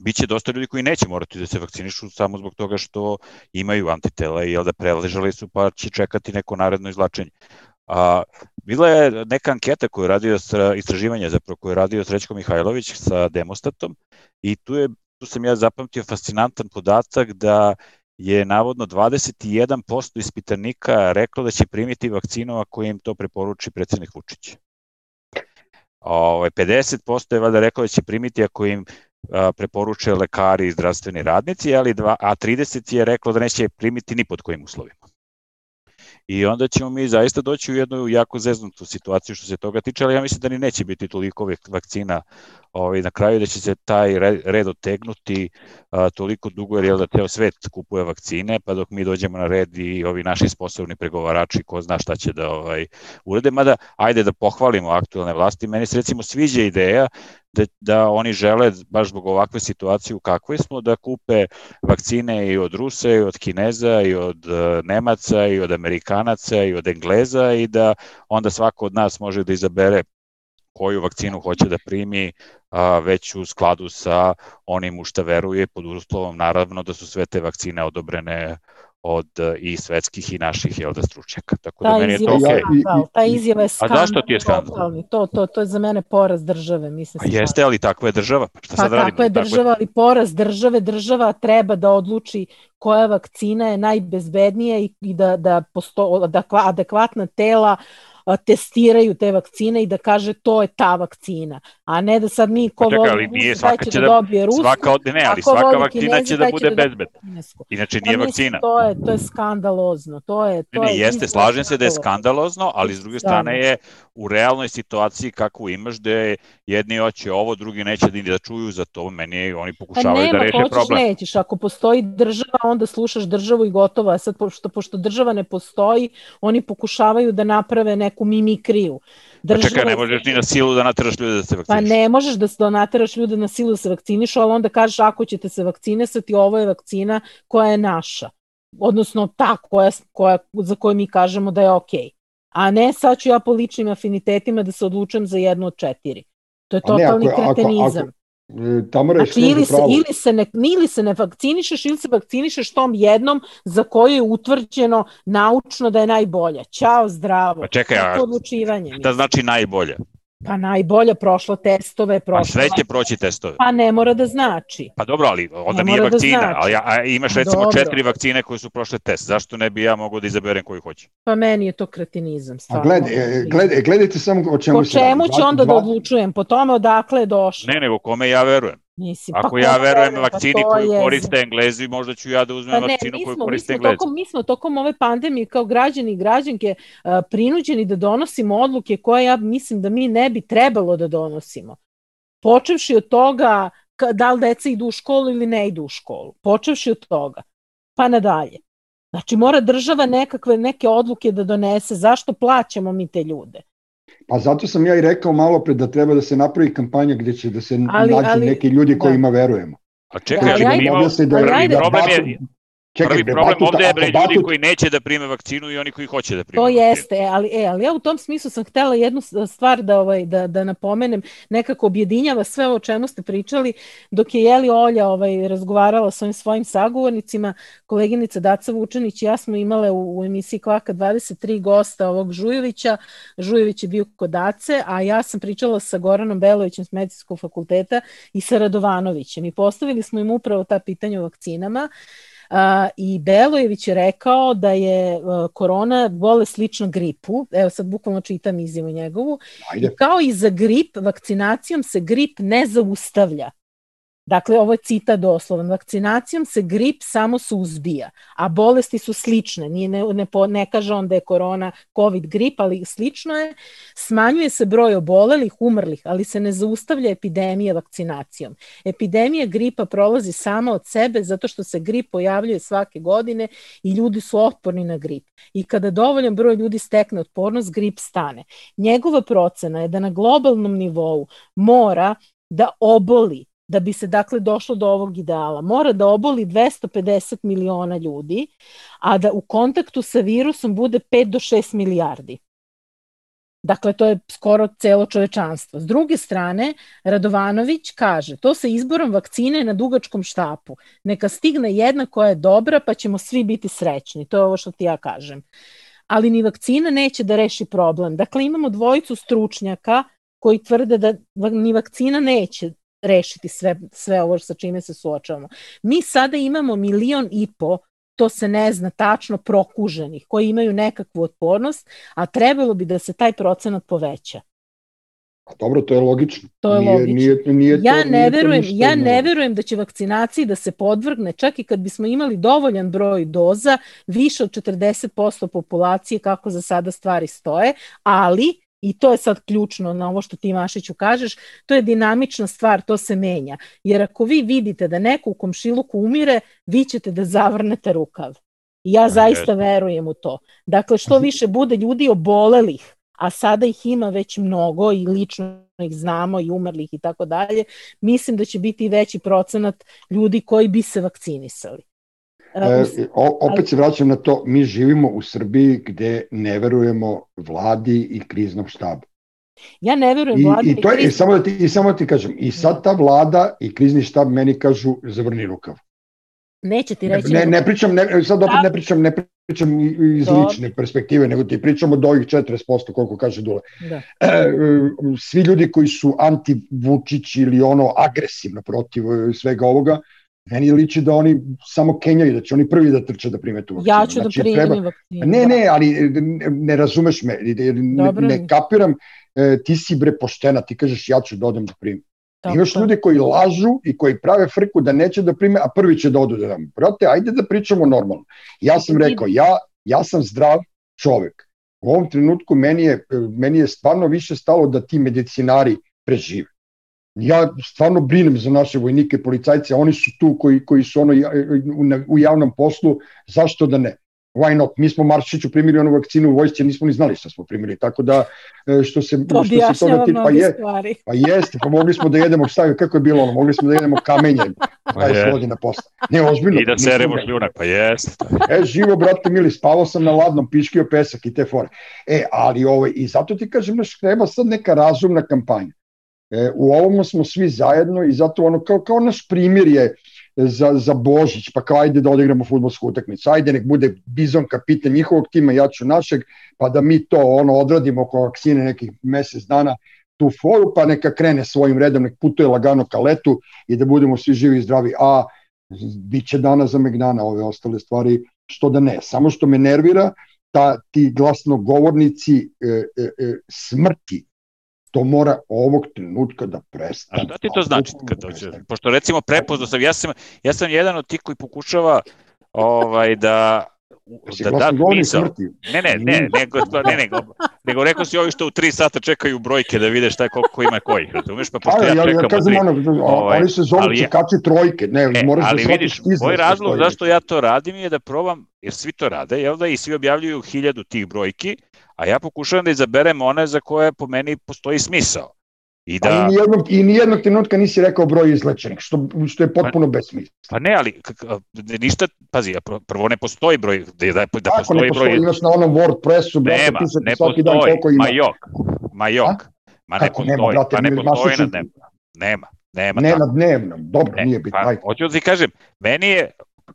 biće dosta ljudi koji neće morati da se vakcinišu samo zbog toga što imaju antitela i da preležali su pa će čekati neko naredno izlačenje. A, bila je neka anketa koju je radio, istraživanje zapravo koju je radio Srećko Mihajlović sa Demostatom i tu, je, tu sam ja zapamtio fascinantan podatak da je navodno 21% ispitanika reklo da će primiti vakcinu ako im to preporuči predsednik Vučić. Ovaj 50% je valjda rekao da će primiti ako im preporuče lekari i zdravstveni radnici, ali dva, a 30 je reklo da neće primiti ni pod kojim uslovima. I onda ćemo mi zaista doći u jednu jako zeznutu situaciju što se toga tiče, ali ja mislim da ni neće biti toliko vakcina ovaj, na kraju da će se taj red otegnuti a, toliko dugo jer je da ceo svet kupuje vakcine, pa dok mi dođemo na red i ovi naši sposobni pregovarači, ko zna šta će da ovaj, urede, mada ajde da pohvalimo aktualne vlasti, meni se recimo sviđa ideja da, da oni žele, baš zbog ovakve situacije u kakvoj smo, da kupe vakcine i od Rusa, i od Kineza, i od uh, Nemaca, i od Amerikanaca, i od Engleza i da onda svako od nas može da izabere koju vakcinu hoće da primi a, već u skladu sa onim u šta veruje, pod uslovom naravno da su sve te vakcine odobrene od i svetskih i naših jel da stručnjaka. Tako da meni je to okej. Okay. Ta izjava je skandal. A zašto ti je skandal? To, to, to je za mene poraz države. Mislim, A jeste, ali takva je država. Pa šta pa sad radimo? Takva je država, ali poraz države. Država treba da odluči koja vakcina je najbezbednija i, i da, da posto, adekvatna tela uh, testiraju te vakcine i da kaže to je ta vakcina, a ne da sad mi ko pa čekaj, ali nije svaka će da, da dobije rusku, svaka od, ne, ali svaka vakcina će da bude da bezbedna. Inače nije pa, vakcina. To je, to je skandalozno. To je, to ne, ne, je jeste, slažem se da je skandalozno, ali s druge strane je u realnoj situaciji kakvu imaš gde jedni hoće ovo, drugi neće da, da čuju za to, meni oni pokušavaju pa nema, da reše problem. Nema, nećeš, ako postoji država, onda slušaš državu i gotovo, a sad pošto, pošto država ne postoji, oni pokušavaju da naprave neku mimikriju. Država... Pa čekaj, ne možeš ni na silu da nateraš ljude da se vakciniš. Pa ne možeš da, da nateraš ljude na silu da se vakcinišu, ali onda kažeš ako ćete se vakcinisati, ovo je vakcina koja je naša. Odnosno ta koja, koja, za koju mi kažemo da je okej. Okay a ne sad ću ja po ličnim afinitetima da se odlučujem za jednu od četiri. To je totalni ne, ako, kretenizam. Ako, ako, Tamara znači, ili se, ili, se ne, ili se ne vakcinišeš ili se vakcinišeš tom jednom za koju je utvrđeno naučno da je najbolja. Ćao, zdravo. Pa čekaj, a, odlučivanje. Šta znači najbolja? Pa najbolja prošla testove, prošla... A sve će proći testove. Pa ne mora da znači. Pa dobro, ali onda ne nije da vakcina, da znači. ali a, imaš recimo dobro. četiri vakcine koje su prošle test. Zašto ne bi ja mogao da izaberem koju hoću? Pa meni je to kretinizam. Stvarno. A gled, gled, gledajte samo o čemu po se... Po čemu ću onda da odlučujem? Po tome odakle je došlo? Ne, nego kome ja verujem. Mislim, Ako pa ja verujem vakcini pa koju je... koriste Englezi, možda ću ja da uzmem pa ne, vakcinu koju smo, koriste Englezi. Tokom, mi smo tokom ove pandemije kao građani i građanke uh, prinuđeni da donosimo odluke koje ja mislim da mi ne bi trebalo da donosimo. Počevši od toga da li deca idu u školu ili ne idu u školu. Počevši od toga. Pa nadalje. Znači mora država nekakve neke odluke da donese. Zašto plaćamo mi te ljude? Pa zato sam ja i rekao malo pre da treba da se napravi kampanja gde će da se ali, nađu ali, neki ljudi kojima da. verujemo. A čekaj, ali, ali, imamo, da, prvi da, problem je, Čekaj, Prvi problem ovde je bre ljudi koji neće da prime vakcinu i oni koji hoće da prime To vakcinu. jeste, ali, e, ali ja u tom smislu sam htela jednu stvar da, ovaj, da, da napomenem, nekako objedinjava sve o čemu ste pričali, dok je Jeli Olja ovaj, razgovarala sa ovim svojim sagovornicima, koleginica Daca Vučanić i ja smo imale u, u emisiji Kvaka 23 gosta ovog Žujovića, Žujović je bio kod Dace, a ja sam pričala sa Goranom Belovićem s medicinskog fakulteta i sa Radovanovićem i postavili smo im upravo ta pitanja o vakcinama I Belojević je rekao da je korona bole slično gripu, evo sad bukvalno čitam izjavu njegovu, Ajde. i kao i za grip, vakcinacijom se grip ne zaustavlja. Dakle, ovo je cita doslovan. Vakcinacijom se grip samo suzbija, a bolesti su slične. Nije, ne, ne, ne kaže on da je korona COVID grip, ali slično je. Smanjuje se broj obolelih, umrlih, ali se ne zaustavlja epidemija vakcinacijom. Epidemija gripa prolazi sama od sebe zato što se grip pojavljuje svake godine i ljudi su otporni na grip. I kada dovoljan broj ljudi stekne otpornost, grip stane. Njegova procena je da na globalnom nivou mora da oboli da bi se dakle došlo do ovog ideala. Mora da oboli 250 miliona ljudi, a da u kontaktu sa virusom bude 5 do 6 milijardi. Dakle, to je skoro celo čovečanstvo. S druge strane, Radovanović kaže, to sa izborom vakcine na dugačkom štapu. Neka stigne jedna koja je dobra, pa ćemo svi biti srećni. To je ovo što ti ja kažem. Ali ni vakcina neće da reši problem. Dakle, imamo dvojicu stručnjaka koji tvrde da ni vakcina neće rešiti sve, sve ovo sa čime se suočavamo. Mi sada imamo milion i po to se ne zna tačno prokuženih koji imaju nekakvu otpornost, a trebalo bi da se taj procenat poveća. A dobro, to je logično. To je nije, logično. Nije, nije ja to, ne nije verujem, ja ne verujem da će vakcinaciji da se podvrgne, čak i kad bismo imali dovoljan broj doza, više od 40% populacije kako za sada stvari stoje, ali i to je sad ključno na ovo što ti Mašiću kažeš, to je dinamična stvar, to se menja. Jer ako vi vidite da neko u komšiluku umire, vi ćete da zavrnete rukav. I ja zaista verujem u to. Dakle, što više bude ljudi obolelih, a sada ih ima već mnogo i lično ih znamo i umrlih i tako dalje, mislim da će biti veći procenat ljudi koji bi se vakcinisali. E, opet se vraćam na to, mi živimo u Srbiji gde ne verujemo vladi i kriznom štabu. Ja ne verujem vladi i, i, to je, i, samo da ti, I samo da ti kažem, i sad ta vlada i krizni štab meni kažu zavrni rukav. Neće ti reći... Ne, ne pričam, ne, sad opet ne pričam, ne pričam iz to. lične perspektive, nego ti pričam od ovih 40% koliko kaže Dule. Da. E, svi ljudi koji su anti-Vučić ili ono agresivno protiv svega ovoga, Meni liči da oni samo kenjaju, da će oni prvi da trče da prime tu vakcinu. Ja ću da znači, da primim treba... vakcinu. Ne, ne, ali ne, ne razumeš me, ne, ne kapiram, e, ti si bre poštena, ti kažeš ja ću da odem da primim. Tako. Imaš ljude koji lažu i koji prave frku da neće da prime, a prvi će da odu da dam. Brate, ajde da pričamo normalno. Ja sam rekao, ja, ja sam zdrav čovek. U ovom trenutku meni je, meni je stvarno više stalo da ti medicinari prežive ja stvarno brinem za naše vojnike, policajce, oni su tu koji, koji su ono u javnom poslu, zašto da ne? Why not? Mi smo Maršiću primili onu vakcinu u vojsci, nismo ni znali šta smo primili, tako da e, što se, to što se toga tipa, pa, je, stvari. pa jeste, pa mogli smo da jedemo, stavio, kako je bilo ono, mogli smo da jedemo kamenje, pa je godina posle. Ne, ozbiljno. I da seremo šljunak, pa jeste. E, živo, brate mili, spavao sam na ladnom, piškio pesak i te fore. E, ali ovaj, i zato ti kažem, naš treba sad neka razumna kampanja. E, u ovom smo svi zajedno i zato ono kao, kao naš primjer je za, za Božić, pa kao ajde da odigramo futbolsku utakmicu, ajde nek bude Bizon kapitan njihovog tima, ja ću našeg, pa da mi to ono odradimo oko vakcine nekih mesec dana, tu foru, pa neka krene svojim redom, nek putuje lagano ka letu i da budemo svi živi i zdravi, a bit će dana za Megdana ove ostale stvari, što da ne, samo što me nervira, ta, ti glasnogovornici e, e, e, smrti to mora ovog trenutka da prestane. A šta ti to znači? Kad dođe? Pošto recimo prepoznao sam, ja sam, ja sam jedan od tih koji pokušava ovaj, da da da smisao. Ne, ne, ne, nego, ne, nego, nego rekao si ovi što u 3 sata čekaju brojke da vide šta je koliko ima kojih, razumeš? Pa pošto ja, ja čekam ja kažem, ono, ovaj, oni se zovu čekači trojke, ne, e, moraš ali da vidiš, moj razlog zašto ja to radim je da probam, jer svi to rade, jel da, i svi objavljuju hiljadu tih brojki, a ja pokušavam da izaberem one za koje po meni postoji smisao. I da... A i nijednog, I nijednog trenutka nisi rekao broj izlečenih, što, što je potpuno pa, besmislo. Pa ne, ali ništa, pazi, prvo ne postoji broj, da, da, da Ako postoji, ne postoji broj... Imaš na onom WordPressu, brate, nema, ne postoji, dan koliko ima. ma jok, ma jok, ma ne postoji, nema, brate, pa ne postoji na dnevnom. Nema, nema. Ne na dnevnom, dobro, ne, nije bitno. Pa, hoću da ti kažem, meni je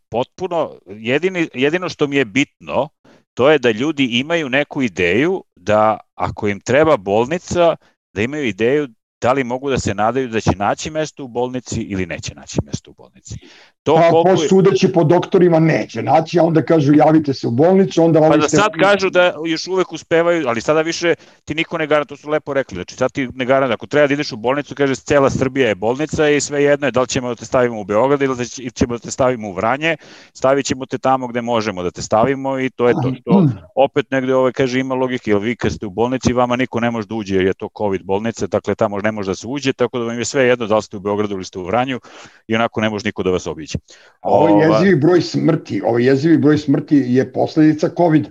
potpuno, jedini, jedino što mi je bitno, to je da ljudi imaju neku ideju da ako im treba bolnica, da imaju ideju da li mogu da se nadaju da će naći mesto u bolnici ili neće naći mesto u bolnici. To pa, po je... sudeći po doktorima neće naći, a onda kažu javite se u bolnicu, onda... Pa da sad kažu da još uvek uspevaju, ali sada više ti niko ne garantuje, to su lepo rekli, znači sad ti ne garantuje, ako treba da ideš u bolnicu, kaže cela Srbija je bolnica i sve jedno je da li ćemo da te stavimo u Beograd ili da ćemo da te stavimo u Vranje, stavit ćemo te tamo gde možemo da te stavimo i to je to što opet negde ove kaže ima logike, jer vi kad ste u bolnici vama niko ne može da uđe jer je to COVID bolnica, dakle tamo ne može da se uđe, tako da vam je sve jedno da li ste u Beogradu ili ste u Vranju i onako ne može niko da vas obiđe. Ovo ovaj jezivi broj smrti, ovo jezivi broj smrti je posledica COVID.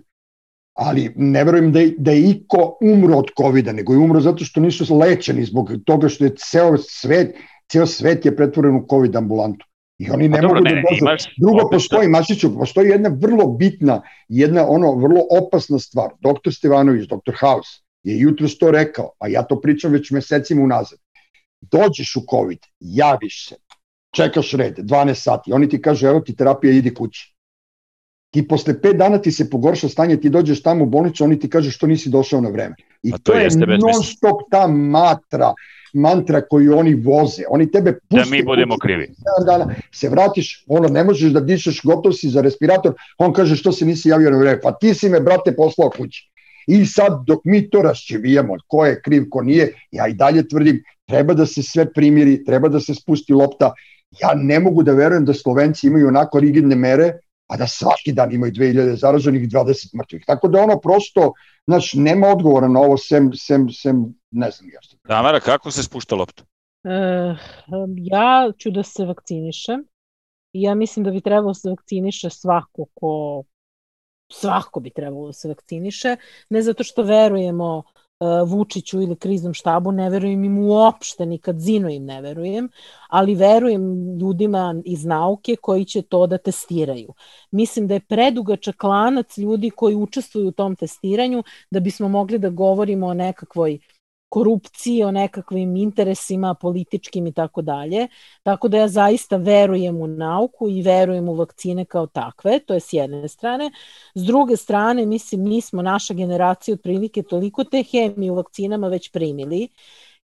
Ali ne verujem da je, da je iko umro od COVID-a, nego je umro zato što nisu lečeni zbog toga što je ceo svet, ceo svet je pretvoren u COVID ambulantu. I oni ne dobro, mogu da ne, da dođu. Drugo, postoji, Masiću, postoji jedna vrlo bitna, jedna ono vrlo opasna stvar. Doktor Stevanović, doktor Haus, je jutro to rekao, a ja to pričam već mesecima unazad. Dođeš u COVID, javiš se, čekaš red, 12 sati, oni ti kažu, evo ti terapija, idi kući. Ti posle 5 dana ti se pogorša stanje, ti dođeš tamo u bolnicu, oni ti kažu što nisi došao na vreme. I to, to je non stop ta matra, mantra koju oni voze. Oni tebe puste. Da mi budemo krivi. Dana, se vratiš, ono, ne možeš da dišeš, gotov si za respirator, on kaže što se nisi javio na vreme. Pa ti si me, brate, poslao kući. I sad, dok mi to raščevijemo, ko je kriv, ko nije, ja i dalje tvrdim, treba da se sve primiri, treba da se spusti lopta, ja ne mogu da verujem da Slovenci imaju onako rigidne mere a da svaki dan imaju 2000 zaraženih i 20 mrtvih. Tako da ono prosto, znači, nema odgovora na ovo sem, sem, sem ne znam ja što. Tamara, kako se spušta lopta? Uh, ja ću da se vakcinišem. Ja mislim da bi trebalo da se vakciniše svako ko svako bi trebalo da se vakciniše, ne zato što verujemo uh, Vučiću ili kriznom štabu, ne verujem im uopšte, nikad zino im ne verujem, ali verujem ljudima iz nauke koji će to da testiraju. Mislim da je predugačak lanac ljudi koji učestvuju u tom testiranju da bismo mogli da govorimo o nekakvoj uh, korupciji, o nekakvim interesima političkim i tako dalje. Tako da ja zaista verujem u nauku i verujem u vakcine kao takve, to je s jedne strane. S druge strane, mislim, mi smo, naša generacija otprilike toliko te hemije u vakcinama već primili.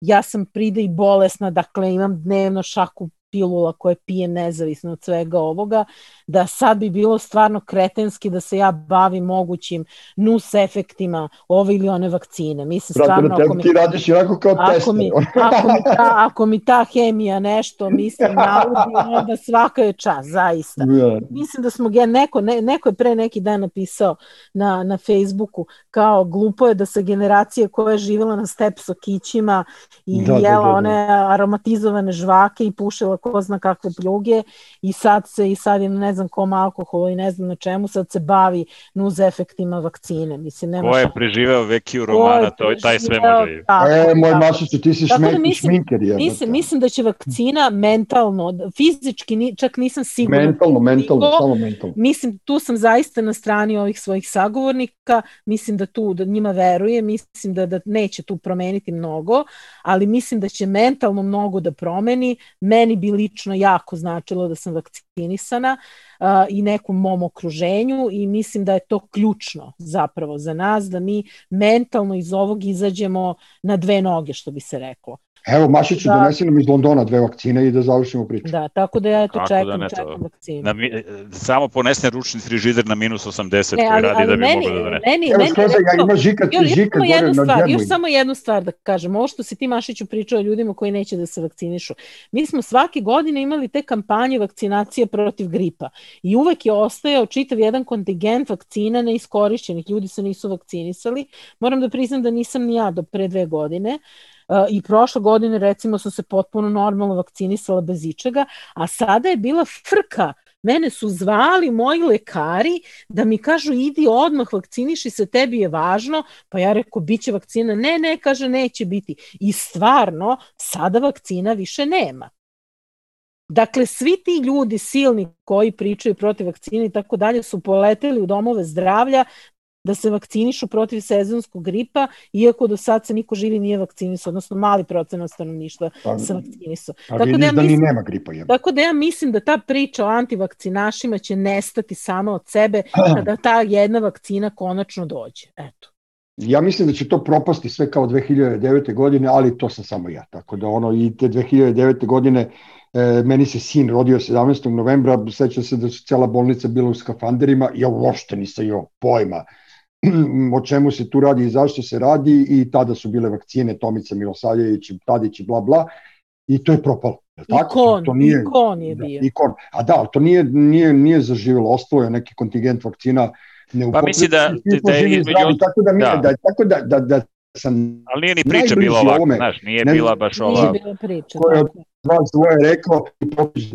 Ja sam pride i bolesna, dakle imam dnevno šaku pilula koje pijem nezavisno od svega ovoga, da sad bi bilo stvarno kretenski da se ja bavim mogućim nus efektima ove ili one vakcine. Mislim, stvarno, ako mi, ti radiš jako kao ako tester. Mi, ako, mi ta, ako mi ta hemija nešto, mislim, naudi, onda svaka je čas, zaista. Ja. Mislim da smo, neko, ne, neko je pre neki dan napisao na, na Facebooku, kao glupo je da se generacija koja je živjela na step sokićima i da, jela da, da, da. one aromatizovane žvake i pušila ko zna kakve pljuge i sad se i sad je ne znam kom alkoholu i ne znam na čemu, sad se bavi nuz efektima vakcine. Mislim, nema Ko je preživeo vekiju romana, to je taj sve može. e, moj mašić, ti si šmek, da mislim, šminker. Je, mislim, mislim da će vakcina mentalno, fizički, čak nisam sigurna. Mentalno, mentalno, samo mentalno. Mislim, tu sam zaista na strani ovih svojih sagovornika, mislim da tu, da njima veruje, mislim da, da neće tu promeniti mnogo, ali mislim da će mentalno mnogo da promeni. Meni bi lično jako značilo da sam vakcinisana uh, i nekom mom okruženju i mislim da je to ključno zapravo za nas da mi mentalno iz ovog izađemo na dve noge što bi se reklo. Evo, Mašiću, da. donesi nam iz Londona dve vakcine i da završimo priču. Da, tako da ja eto Kako čekam, da čekam vakcinu. Na, samo ponesen ručni frižider na minus 80 ne, ali, radi ali da bi meni, moglo da donese. Meni, Evo, meni, skroza, ja ima žikat, još, žikat još jednu stvar, Još samo jednu stvar da kažem, ovo što si ti Mašiću pričao o ljudima koji neće da se vakcinišu. Mi smo svake godine imali te kampanje vakcinacije protiv gripa i uvek je ostajao čitav jedan kontingent vakcina neiskorišćenih. Ljudi se nisu vakcinisali. Moram da priznam da nisam ni ja do pre dve godine. Uh, i prošle godine recimo sam se potpuno normalno vakcinisala bez ičega, a sada je bila frka Mene su zvali moji lekari da mi kažu idi odmah vakciniši se, tebi je važno, pa ja rekao biće vakcina, ne, ne, kaže neće biti. I stvarno, sada vakcina više nema. Dakle, svi ti ljudi silni koji pričaju protiv vakcine i tako dalje su poleteli u domove zdravlja da se vakcinišu protiv sezonskog gripa, iako do sad se niko živi nije vakcinisao, odnosno mali procenat stanovništva pa, se vakcinisao. Pa tako da, ja da mislim, da nema gripa. Je. Tako da ja mislim da ta priča o antivakcinašima će nestati sama od sebe kada ta jedna vakcina konačno dođe. Eto. Ja mislim da će to propasti sve kao 2009. godine, ali to sam samo ja. Tako da ono i te 2009. godine e, meni se sin rodio 17. novembra, sećam se da su cela bolnica bila u skafanderima, ja uopšte nisam imao pojma o čemu se tu radi i zašto se radi i tada su bile vakcine Tomica Milosavljević, Tadić i bla bla i to je propalo. Je tako? Ikon, to nije, ikon je da, bio. ikon. A da, to nije, nije, nije zaživelo, ostalo je neki kontingent vakcina ne pa misli da, da je između... Tako da, mi, da. da, tako da, da, da sam Ali nije ni priča bila ovako, znaš, nije ne, bila baš ova... Nije bila priča. Koja od vas dvoje rekao,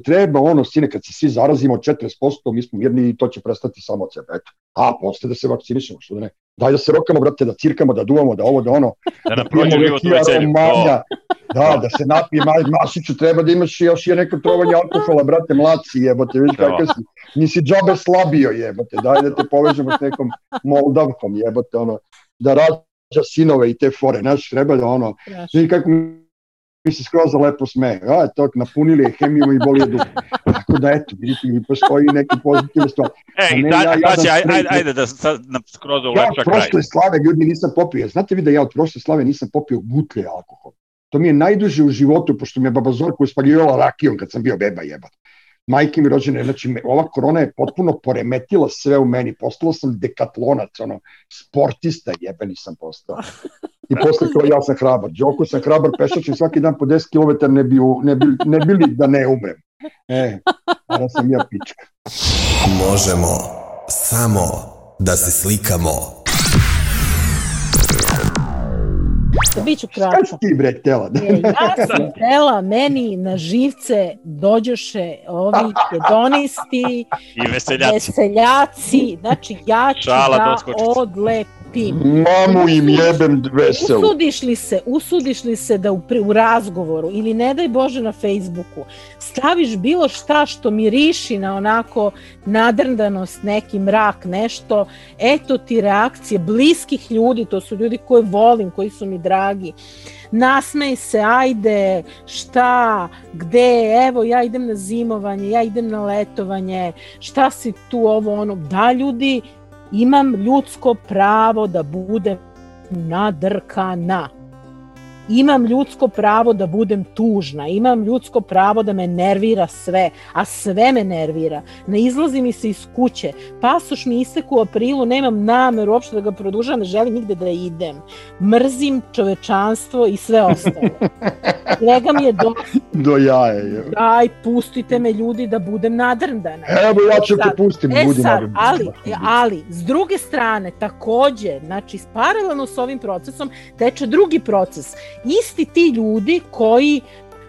treba ono, sine, kad se svi zarazimo 40%, mi smo mirni i to će prestati samo od sebe. Eto. A, posle da se vakcinišemo, što da ne. Daj da se rokamo, brate, da cirkamo, da duvamo, da ovo, da ono. Da nam prođe život u veselju. Da, da se napije, ma, Masiću, treba da imaš još je neko trovanje alkohola, brate, mlaci, jebote, vidiš kakav si, nisi džabe slabio, jebote, daj da te povežemo s nekom Moldavkom, jebote, ono, da rađa sinove i te fore, znaš, treba da ono, vidi kako mi se skroz lepo sme, a to napunili je hemijom i boli je duh. Tako da eto, vidite, mi postoji neki pozitivne stvari. E, i da, ja, ja će, ajde, ajde da sad na skroz ulepša kraj. Ja od prošle slave ljudi nisam popio, znate vi da ja od prošle slave nisam popio gutlje alkohol. To mi je najduže u životu, pošto mi je baba Zorka uspaljivala rakijom kad sam bio beba jeba majke mi rođene, znači ova korona je potpuno poremetila sve u meni, postao sam dekatlonac, ono, sportista jebeni sam postao. I posle to ja sam hrabar, Đoko sam hrabar, pešačim svaki dan po 10 km ne bi, ne bi, ne bi li da ne umrem. E, da sam ja pička. Možemo samo da se slikamo. Biću Šta kratka. si ti bre htjela? E, ja sam htela, meni na živce dođoše ovi hedonisti, I veseljaci. veseljaci, znači ja ću Šala da doskočica. Odlepim. Mamu im jebem veselu. Usudiš li se, usudiš li se da u, u razgovoru ili ne daj Bože na Facebooku staviš bilo šta što miriši na onako nadrndanost, neki mrak, nešto, eto ti reakcije bliskih ljudi, to su ljudi koje volim, koji su mi dragi. Nasmej se, ajde, šta, gde, evo ja idem na zimovanje, ja idem na letovanje, šta si tu ovo ono, da ljudi, imam ljudsko pravo da budem nadrkana. Imam ljudsko pravo da budem tužna, imam ljudsko pravo da me nervira sve, a sve me nervira. Ne izlazi mi se iz kuće, pasoš mi isteku u aprilu, nemam nameru uopšte da ga produžam, ne želim nigde da idem. Mrzim čovečanstvo i sve ostalo. Svega mi je do... Do jaje. je. Aj, pustite me ljudi da budem nadrndana. Evo ja ću te Sad, pustim E ljudima. sad, ali, ali, s druge strane, takođe, znači, paralelno s ovim procesom, teče drugi proces. Isti ti ljudi koji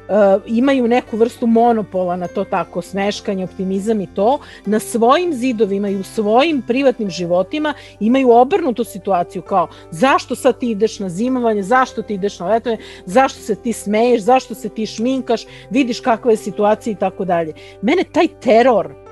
uh, imaju neku vrstu monopola na to tako smeškanje, optimizam i to, na svojim zidovima i u svojim privatnim životima imaju obrnutu situaciju kao zašto sad ti ideš na zimovanje, zašto ti ideš na letovanje, zašto se ti smeješ, zašto se ti šminkaš, vidiš kakva je situacija i tako dalje. Mene taj teror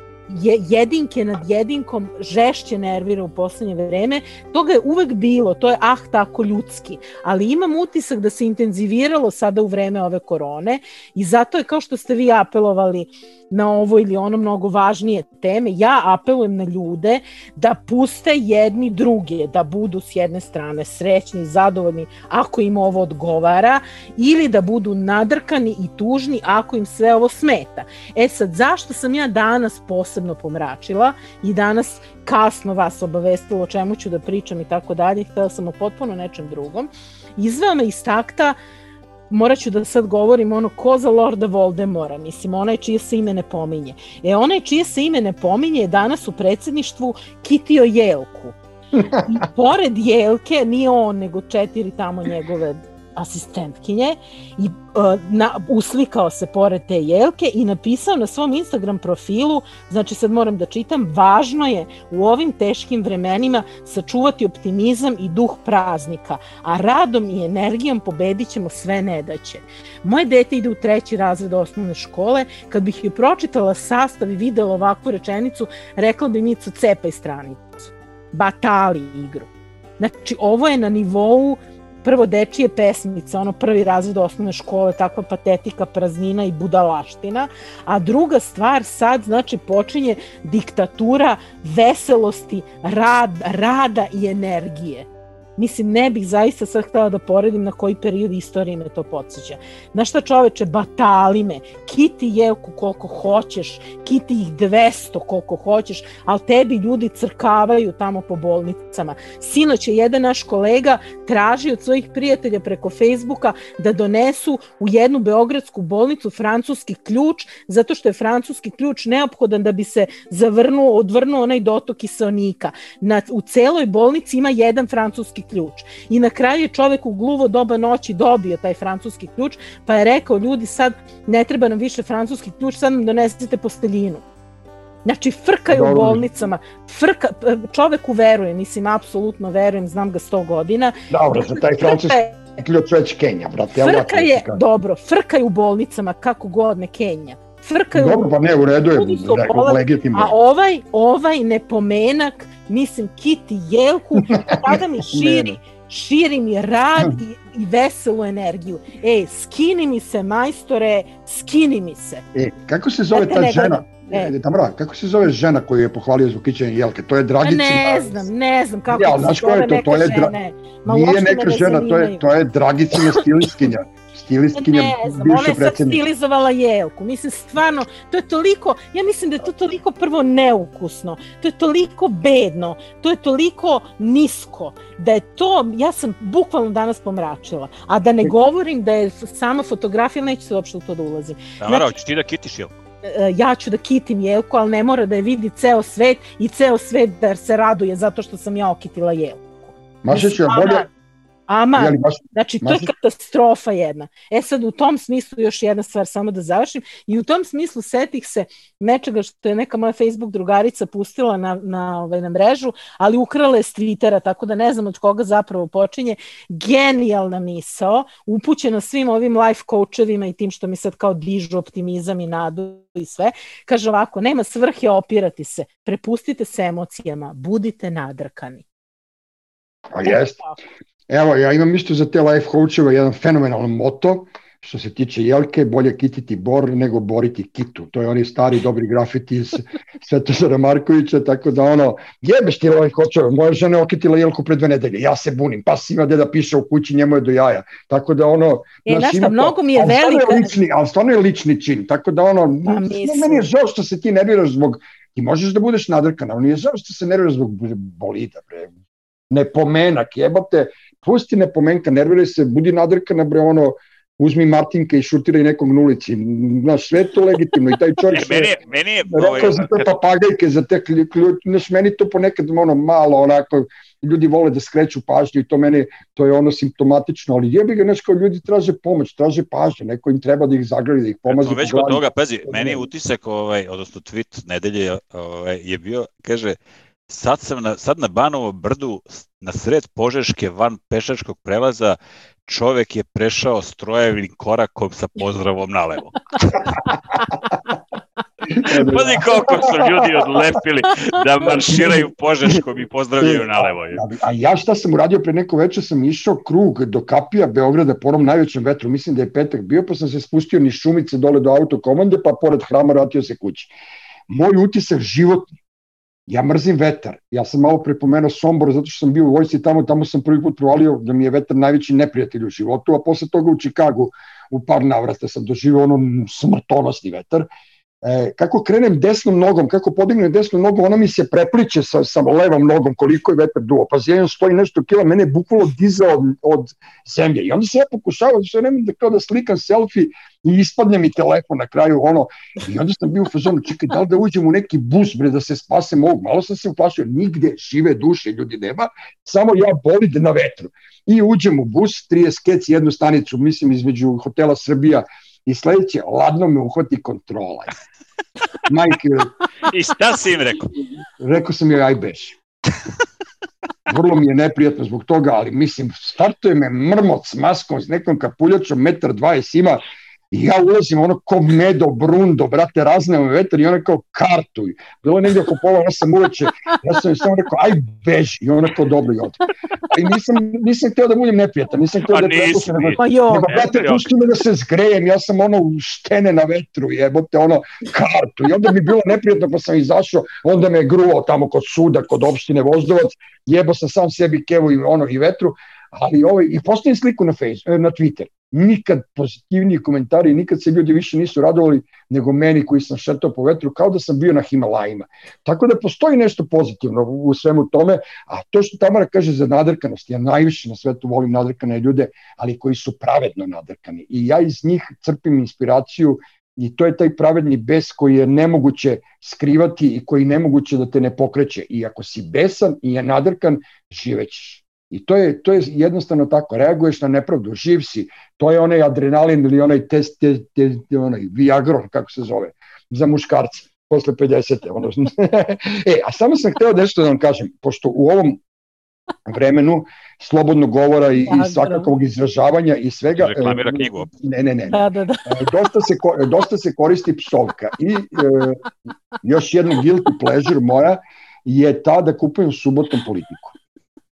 je jedinke nad jedinkom žešće nervira u poslednje vreme. Toga je uvek bilo, to je ah tako ljudski, ali imam utisak da se intenziviralo sada u vreme ove korone i zato je kao što ste vi apelovali na ovo ili ono mnogo važnije teme, ja apelujem na ljude da puste jedni druge, da budu s jedne strane srećni, zadovoljni ako im ovo odgovara ili da budu nadrkani i tužni ako im sve ovo smeta. E sad, zašto sam ja danas posebno pomračila i danas kasno vas obavestila o čemu ću da pričam i tako dalje, htela sam o potpuno nečem drugom, izveo me iz takta morat ću da sad govorim ono ko za Lorda Voldemora, mislim onaj čije se ime ne pominje. E onaj čije se ime ne pominje je danas u predsedništvu kitio Jelku. I pored Jelke, nije on, nego četiri tamo njegove asistentkinje i uh, na, uslikao se pored te jelke i napisao na svom Instagram profilu, znači sad moram da čitam, važno je u ovim teškim vremenima sačuvati optimizam i duh praznika, a radom i energijom pobedit ćemo sve nedaće. Moje dete ide u treći razred osnovne škole, kad bih joj pročitala sastav i videla ovakvu rečenicu, rekla bi mi cepaj stranicu. Batali igru. Znači, ovo je na nivou prvo dečije pesmice, ono prvi razred osnovne škole, takva patetika, praznina i budalaština, a druga stvar sad znači počinje diktatura veselosti, rad, rada i energije. Mislim, ne bih zaista sad htela da poredim na koji period istorije me to podsjeća. Znaš šta čoveče, batali me, kiti jelku koliko hoćeš, kiti ih 200 koliko hoćeš, ali tebi ljudi crkavaju tamo po bolnicama. Sinoć je jedan naš kolega traži od svojih prijatelja preko Facebooka da donesu u jednu beogradsku bolnicu francuski ključ, zato što je francuski ključ neophodan da bi se zavrnuo, odvrnuo onaj dotok kiselnika. Na, u celoj bolnici ima jedan francuski ključ. I na kraju je čovek u gluvo doba noći dobio taj francuski ključ, pa je rekao ljudi sad ne treba nam više francuski ključ, sad nam donesete posteljinu. Znači, frkaju u bolnicama, frka, čoveku verujem, mislim, apsolutno verujem, znam ga 100 godina. Dobro, za taj francuski ključ već Kenja, brate. Frka je, dobro, frkaju u bolnicama, kako god ne Kenja. Frkaju, Dobro, pa ne, u redu je, rekao, legitimno. a ovaj, ovaj nepomenak, mislim, Kiti Jelku, sada mi širi, širi mi rad i, i veselu energiju. E, skini mi se, majstore, skini mi se. E, kako se zove ta žena? E. Tamara, kako se zove žena koju je pohvalio zbog kićenja jelke? To je Dragicina. ne znam, ne znam kako Ja, se zove je to? To je dra- žene. Ma Nije neka ne žena, to je, to je Dragicina stilistkinja. Stilistkinja Ne znam, ona je sad stilizovala jelku. Mislim, stvarno, to je toliko, ja mislim da je to toliko prvo neukusno, to je toliko bedno, to je toliko nisko, da je to, ja sam bukvalno danas pomračila. A da ne govorim da je sama fotografija, neću se uopšte u to da ulazim. Tamara, Znači- hoćeš ti da kitiš jel? E, ja ću da kitim Jelku, ali ne mora da je vidi ceo svet i ceo svet da se raduje zato što sam ja okitila Jelku. Mašiću, bolje, Ama, baš, znači to je katastrofa jedna. E sad u tom smislu još jedna stvar samo da završim i u tom smislu setih se nečega što je neka moja Facebook drugarica pustila na, na, ovaj, na mrežu, ali ukrala je s Twittera, tako da ne znam od koga zapravo počinje. Genijalna misao, upućena svim ovim life coachovima i tim što mi sad kao dižu optimizam i nadu i sve. Kaže ovako, nema svrhe opirati se, prepustite se emocijama, budite nadrkani. A jeste. Evo, ja imam isto za te life coacheve jedan fenomenalan moto, što se tiče jelke, bolje kititi bor nego boriti kitu. To je oni stari dobri grafiti iz Svetozara Markovića, tako da ono, jebeš ti life coacheve, moja žena je okitila jelku pre dve nedelje, ja se bunim, pa si ima da piše u kući, njemu je do jaja. Tako da ono... E, znaš šta, mnogo mi je velika... Lični, ali stvarno je lični čin, tako da ono, pa, meni je žao što se ti nerviraš zbog, ti možeš da budeš nadrkan, ali nije žao što se nerviraš zbog bolida, pre, ne pomenak, jebote, pusti ne pomenka, nerviraj se, budi nadrkana, bre, ono, uzmi Martinka i šutiraj nekog na ulici. Znaš, sve to legitimno i taj čovjek meni je, meni je, rekao ovaj, za te papagajke, za te ključ, znaš, meni to ponekad ono malo onako, ljudi vole da skreću pažnju i to meni, to je ono simptomatično, ali jebi ga, znaš, kao ljudi traže pomoć, traže pažnju, neko im treba da ih zagrali, da ih pomaže. Eto, već kod toga, pazi, meni je utisak, ovaj, odnosno tweet nedelje ovaj, je bio, kaže, sad sam na, sad na Banovo brdu na sred Požeške van pešačkog prelaza čovek je prešao strojevnim korakom sa pozdravom na levo. Pazi koliko su ljudi odlepili da marširaju Požeškom i pozdravljaju na levo. A ja šta sam uradio pre neko večer, sam išao krug do Kapija Beograda po onom najvećem vetru, mislim da je petak bio, pa sam se spustio ni šumice dole do autokomande, pa pored hrama vratio se kući. Moj utisak životni Ja mrzim vetar. Ja sam malo prepomenuo Sombor zato što sam bio u vojci tamo, tamo sam prvi put provalio da mi je vetar najveći neprijatelj u životu, a posle toga u Čikagu u par navrata sam doživio ono smrtonosni vetar e, kako krenem desnom nogom, kako podignem desnu nogu, ona mi se prepliče sa, sa levom nogom koliko je vetar duo. Pa jedan stoji nešto kila, mene je bukvalo dizao od, od zemlje. I onda se ja pokušavao, sve vreme da kao da slikam selfie i ispadne mi telefon na kraju, ono, i onda sam bio u fazonu, čekaj, da li da uđem u neki bus, bre, da se spasem ovog, malo sam se uplašio, nigde žive duše ljudi nema, samo ja bolid na vetru. I uđem u bus, 30 kec, jednu stanicu, mislim, između hotela Srbija i sledeće, ladno me uhvati kontrola. Majke. I šta si im rekao? Rekao sam joj, aj beš. Vrlo mi je neprijatno zbog toga, ali mislim, startuje me mrmot s maskom, s nekom kapuljačom, metar 20 ima, I ja ulazim ono ko medo, brundo, brate, razne vetar i ona kao kartuj. Bilo je negdje oko pola, ona sam uveće, ja sam samo rekao, aj beži, i ona kao dobro i ode. I nisam, nisam htio da budem neprijatan, nisam htio da prepušem, nego, pa jo, nego, brate, pusti me da se zgrejem, ja sam ono štene na vetru, jebote, ono, kartu. I onda mi bilo neprijatno pa sam izašao, onda me je gruo tamo kod suda, kod opštine Voždovac, jebo sam sam sebi kevu i ono i vetru, ali ovaj, i postavim sliku na, face, na Twitter nikad pozitivniji komentari, nikad se ljudi više nisu radovali nego meni koji sam šetao po vetru, kao da sam bio na Himalajima. Tako da postoji nešto pozitivno u svemu tome, a to što Tamara kaže za nadrkanost, ja najviše na svetu volim nadrkane ljude, ali koji su pravedno nadrkani. I ja iz njih crpim inspiraciju i to je taj pravedni bes koji je nemoguće skrivati i koji nemoguće da te ne pokreće. I ako si besan i je nadrkan, živećeš. I to je, to je jednostavno tako, reaguješ na nepravdu, živ si, to je onaj adrenalin ili onaj test, te, te, te, onaj Viagron, kako se zove, za muškarce posle 50. Ono. e, a samo sam hteo nešto da vam kažem, pošto u ovom vremenu slobodnog govora i, i svakakvog izražavanja i svega. Reklamira e, knjigu. Ne, ne, ne. Da, da, da. E, dosta, se, dosta se koristi psovka. I e, još jedno guilty pleasure moja je ta da kupujem subotom politiku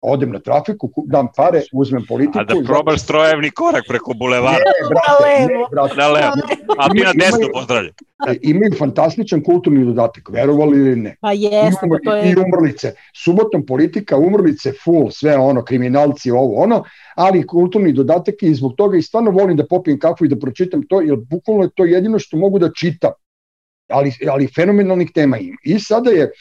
odem na trafiku, dam pare, uzmem politiku. A da probaš strojevni korak preko bulevara. Ne, brate, ne, brate. Na levo. A ti na desno pozdravljam. E, imaju fantastičan kulturni dodatak, verovali ili ne. Pa jeste, Imamo to je... I umrlice. Subotom politika, umrlice, full, sve ono, kriminalci, ovo, ono, ali kulturni dodatak i zbog toga i stvarno volim da popijem kafu i da pročitam to, jer bukvalno je to jedino što mogu da čitam. Ali, ali fenomenalnih tema ima. I sada je e,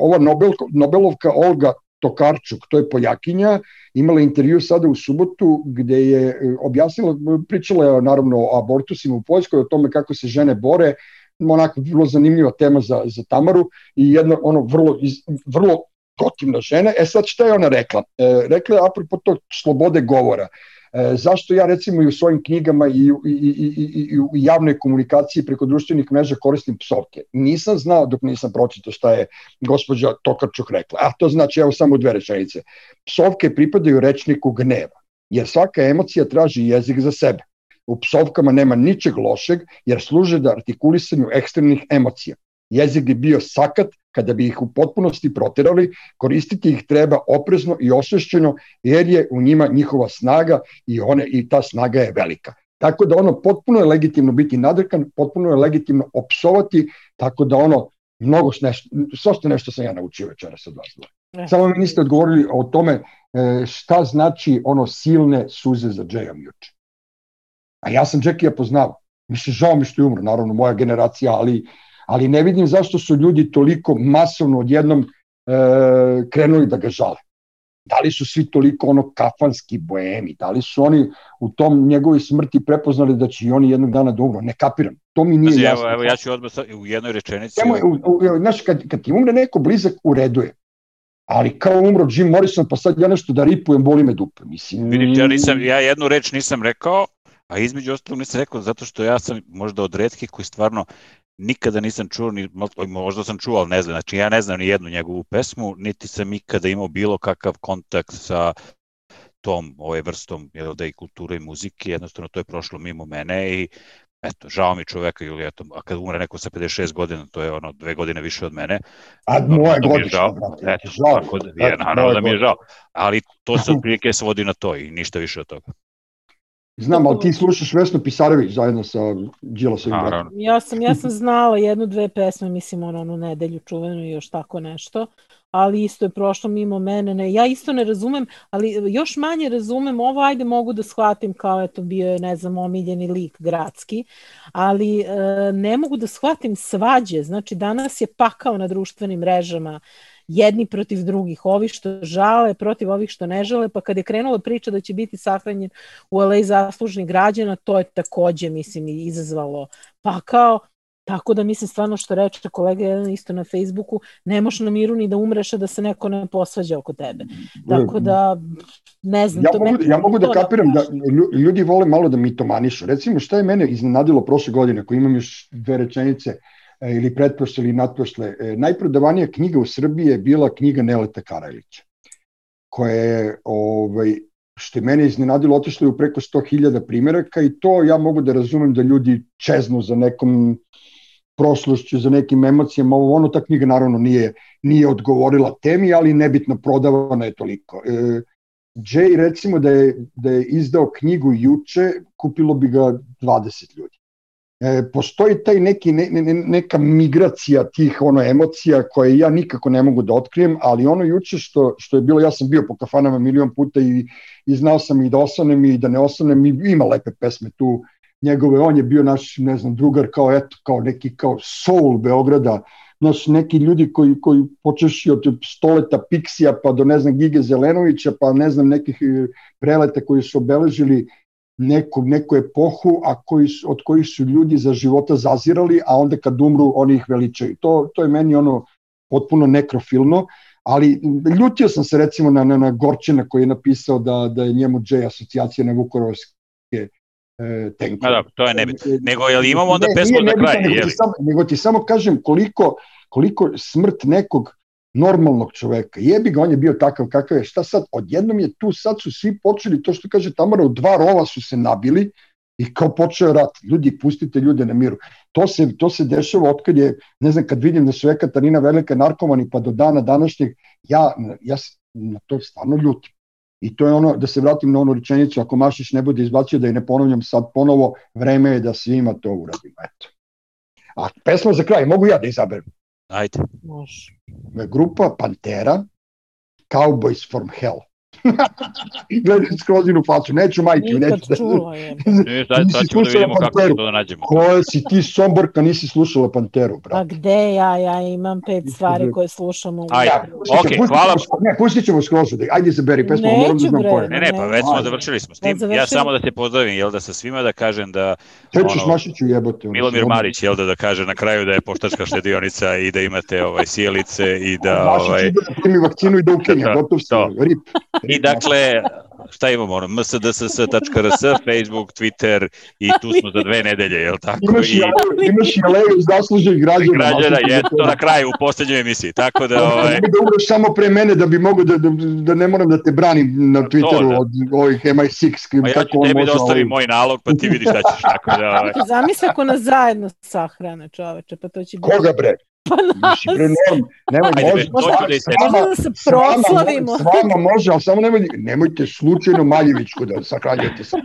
ova Nobel, Nobelovka Olga Tokarčuk, to je Poljakinja, imala intervju sada u subotu gde je e, objasnila, pričala je naravno o abortusima u Poljskoj, o tome kako se žene bore onako vrlo zanimljiva tema za, za Tamaru i jedna ono vrlo, iz, vrlo gotivna žena. E sad šta je ona rekla? E, rekla je apropo to slobode govora. E, zašto ja recimo i u svojim knjigama i, i, i, i, i u javnoj komunikaciji preko društvenih mreža koristim psovke? Nisam znao dok nisam pročitao šta je gospođa Tokarčuk rekla. A to znači evo samo dve rečenice. Psovke pripadaju rečniku gneva, jer svaka emocija traži jezik za sebe. U psovkama nema ničeg lošeg, jer služe da artikulisanju ekstremnih emocija. Jezik bi bio sakat kada bi ih u potpunosti proterali, koristiti ih treba oprezno i osvešćeno, jer je u njima njihova snaga i, one, i ta snaga je velika. Tako da ono potpuno je legitimno biti nadrkan, potpuno je legitimno opsovati, tako da ono mnogo nešto, svašta nešto sam ja naučio večeras od vas dvoje. Samo mi niste odgovorili o tome e, šta znači ono silne suze za Džejom juče. A ja sam Džekija poznao. Mislim, žao mi što je umro, naravno, moja generacija, ali, ali ne vidim zašto su ljudi toliko masovno odjednom e, krenuli da ga žale. Da li su svi toliko ono kafanski boemi, da li su oni u tom njegovoj smrti prepoznali da će i oni jednog dana da umro, ne kapiram. To mi nije Znači, jasno. evo, evo, ja ću odmah u jednoj rečenici. Samo, u, u, znaš, kad, kad ti umre neko blizak, u redu je. Ali kao umro Jim Morrison, pa sad ja nešto da ripujem, boli me dupe. Mislim, Vidim, ja, nisam, ja jednu reč nisam rekao, a između ostalog nisam rekao zato što ja sam možda od redkih koji stvarno nikada nisam čuo, ni, možda sam čuo, ali ne znam, znači ja ne znam ni jednu njegovu pesmu, niti sam ikada imao bilo kakav kontakt sa tom ovaj vrstom jel da i kulture i muzike, jednostavno to je prošlo mimo mene i eto, žao mi čoveka ili eto, a kad umre neko sa 56 godina, to je ono dve godine više od mene. A moje da mi je godište, žao. brate, Eto, žao. tako da, je, naravno da mi je žao. Ali to se otprilike svodi na to i ništa više od toga. Znam, ali ti slušaš Vesnu Pisarević zajedno sa Đilasovim bratom. Ja sam, ja sam znala jednu, dve pesme, mislim, ono, onu nedelju čuvenu i još tako nešto, ali isto je prošlo mimo mene. Ne, ja isto ne razumem, ali još manje razumem ovo, ajde mogu da shvatim kao, eto, bio je, ne znam, omiljeni lik gradski, ali e, ne mogu da shvatim svađe. Znači, danas je pakao na društvenim mrežama, jedni protiv drugih, ovi što žale protiv ovih što ne žale, pa kad je krenula priča da će biti sahranjen u LA zaslužnih građana, to je takođe, mislim, izazvalo pakao, Tako da mislim stvarno što reče kolega jedan isto na Facebooku, ne možeš na miru ni da umreš, a da se neko ne posvađa oko tebe. Tako da, ne znam. Ja to mogu, meni- ja mogu da kapiram da lju- ljudi vole malo da mitomanišu. Recimo šta je mene iznenadilo prošle godine, ako imam još dve rečenice, e, ili pretprošle ili natprošle, e, najprodavanija knjiga u Srbiji je bila knjiga Neleta Karajlića, koja je, ovaj, što je mene iznenadilo, otišlo je u preko 100.000 primjeraka i to ja mogu da razumem da ljudi čeznu za nekom prošlošću, za nekim emocijama, ovo ono, ta knjiga naravno nije, nije odgovorila temi, ali nebitno prodavana je toliko. E, Jay recimo da je, da je izdao knjigu juče, kupilo bi ga 20 ljudi. E, postoji taj neki, ne, ne, neka migracija tih ono emocija koje ja nikako ne mogu da otkrijem, ali ono juče što, što je bilo, ja sam bio po kafanama milion puta i, i znao sam i da osanem i da ne osanem i ima lepe pesme tu. Njegove, on je bio naš, ne znam, drugar kao eto, kao neki kao soul Beograda, znaš, neki ljudi koji, koji počeši od stoleta Piksija pa do ne znam Gige Zelenovića pa ne znam nekih e, preleta koji su obeležili neku, neku epohu a koji su, od kojih su ljudi za života zazirali, a onda kad umru oni ih veličaju. To, to je meni ono potpuno nekrofilno, ali ljutio sam se recimo na, na, na Gorčina koji je napisao da, da je njemu J asocijacija na Vukorovske e, tenkove. Da, to je nebitno. Nego, jel imamo onda Ne, pesmu nije za nebitno, kraj? Nego je ti, li? samo, nego ti samo kažem koliko, koliko smrt nekog normalnog čoveka. Jebi ga, on je bio takav kakav je. Šta sad? Odjednom je tu, sad su svi počeli, to što kaže Tamara, u dva rova su se nabili i kao počeo rat. Ljudi, pustite ljude na miru. To se, to se dešava otkad je, ne znam, kad vidim da su Ekatarina velika narkomani, pa do dana današnjeg, ja, ja na to stvarno ljutim. I to je ono, da se vratim na onu rečenicu, ako Mašić ne bude izbacio, da je ne ponavljam sad ponovo, vreme je da svima to uradimo. Eto. A pesma za kraj, mogu ja da izaberem. Right. Nice. groep, eh, Pantera, Cowboys from Hell. Gledaj skrozinu facu, neću majke, Nikad neću da... čula je. Ne, sad, sad ćemo da vidimo kako ćemo to da nađemo. Koja si ti Somborka, nisi slušala Panteru, Pa brate. gde ja, ja imam pet stvari koje slušam u Ajde. Ja, Okej, pustit hvala. ćemo- Ne, pustit ćemo skrozu, da- ajde izaberi pesmu, Neću, moram da znam bre. koja je. Ne, ne, pa već smo završili smo s tim. Ja samo da se pozdravim, jel da sa svima da kažem da ono, smašiću jebote. Milomir. Marić, jel da da kaže na kraju da je poštačka štedionica i da imate ovaj sjelice i da Mašić ovaj ide da primi vakcinu i da ukenja, To, gotov si, rip. i dakle šta imamo ono msdss.rs, Facebook, Twitter i tu smo za dve nedelje, jel tako? Imaš i, I imaš i aleju zasluženih građana. građana je to na kraju u poslednjoj emisiji. Tako da ovaj Mogu da umreš samo pre mene da bi mogo da, da, da ne moram da te branim na Twitteru da. od ovih MI6 kim, pa ja kako ću tebi može da ostavim ovaj- moj nalog, pa ti vidiš šta ćeš. Tako da ovaj Zamisli ako nas zajedno sahrane, čoveče, pa to će biti... Koga bre? Pa nas. Mislim, bre, norm, nemoj, Ajde, može, ću da s vama- da se s vama- proslavimo. S vama može, ali samo nemoj, nemojte slučajno Maljevićku da sahranjujete se.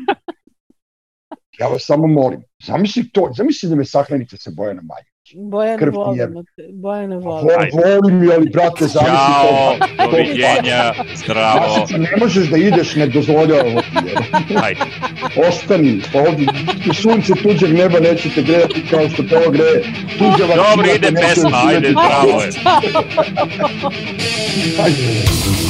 Ja vas samo molim. Zamisli to, zamisli da me sahranite sa Bojana Maljević. Bojane Krv ti volimo te. Bojane volimo. Vol, Ajde. volim je, ali brate, zamisli Ćao, to. doviđenja, zdravo. Masica, ne možeš da ideš, ne dozvoljava ti. je. Ajde. Ostani, pa ovdje u sunce tuđeg neba nećete grejati kao što te ovo greje. Tuđa vakcina Dobro, te ide neće pesma, ajde, zdravo je. Ajde.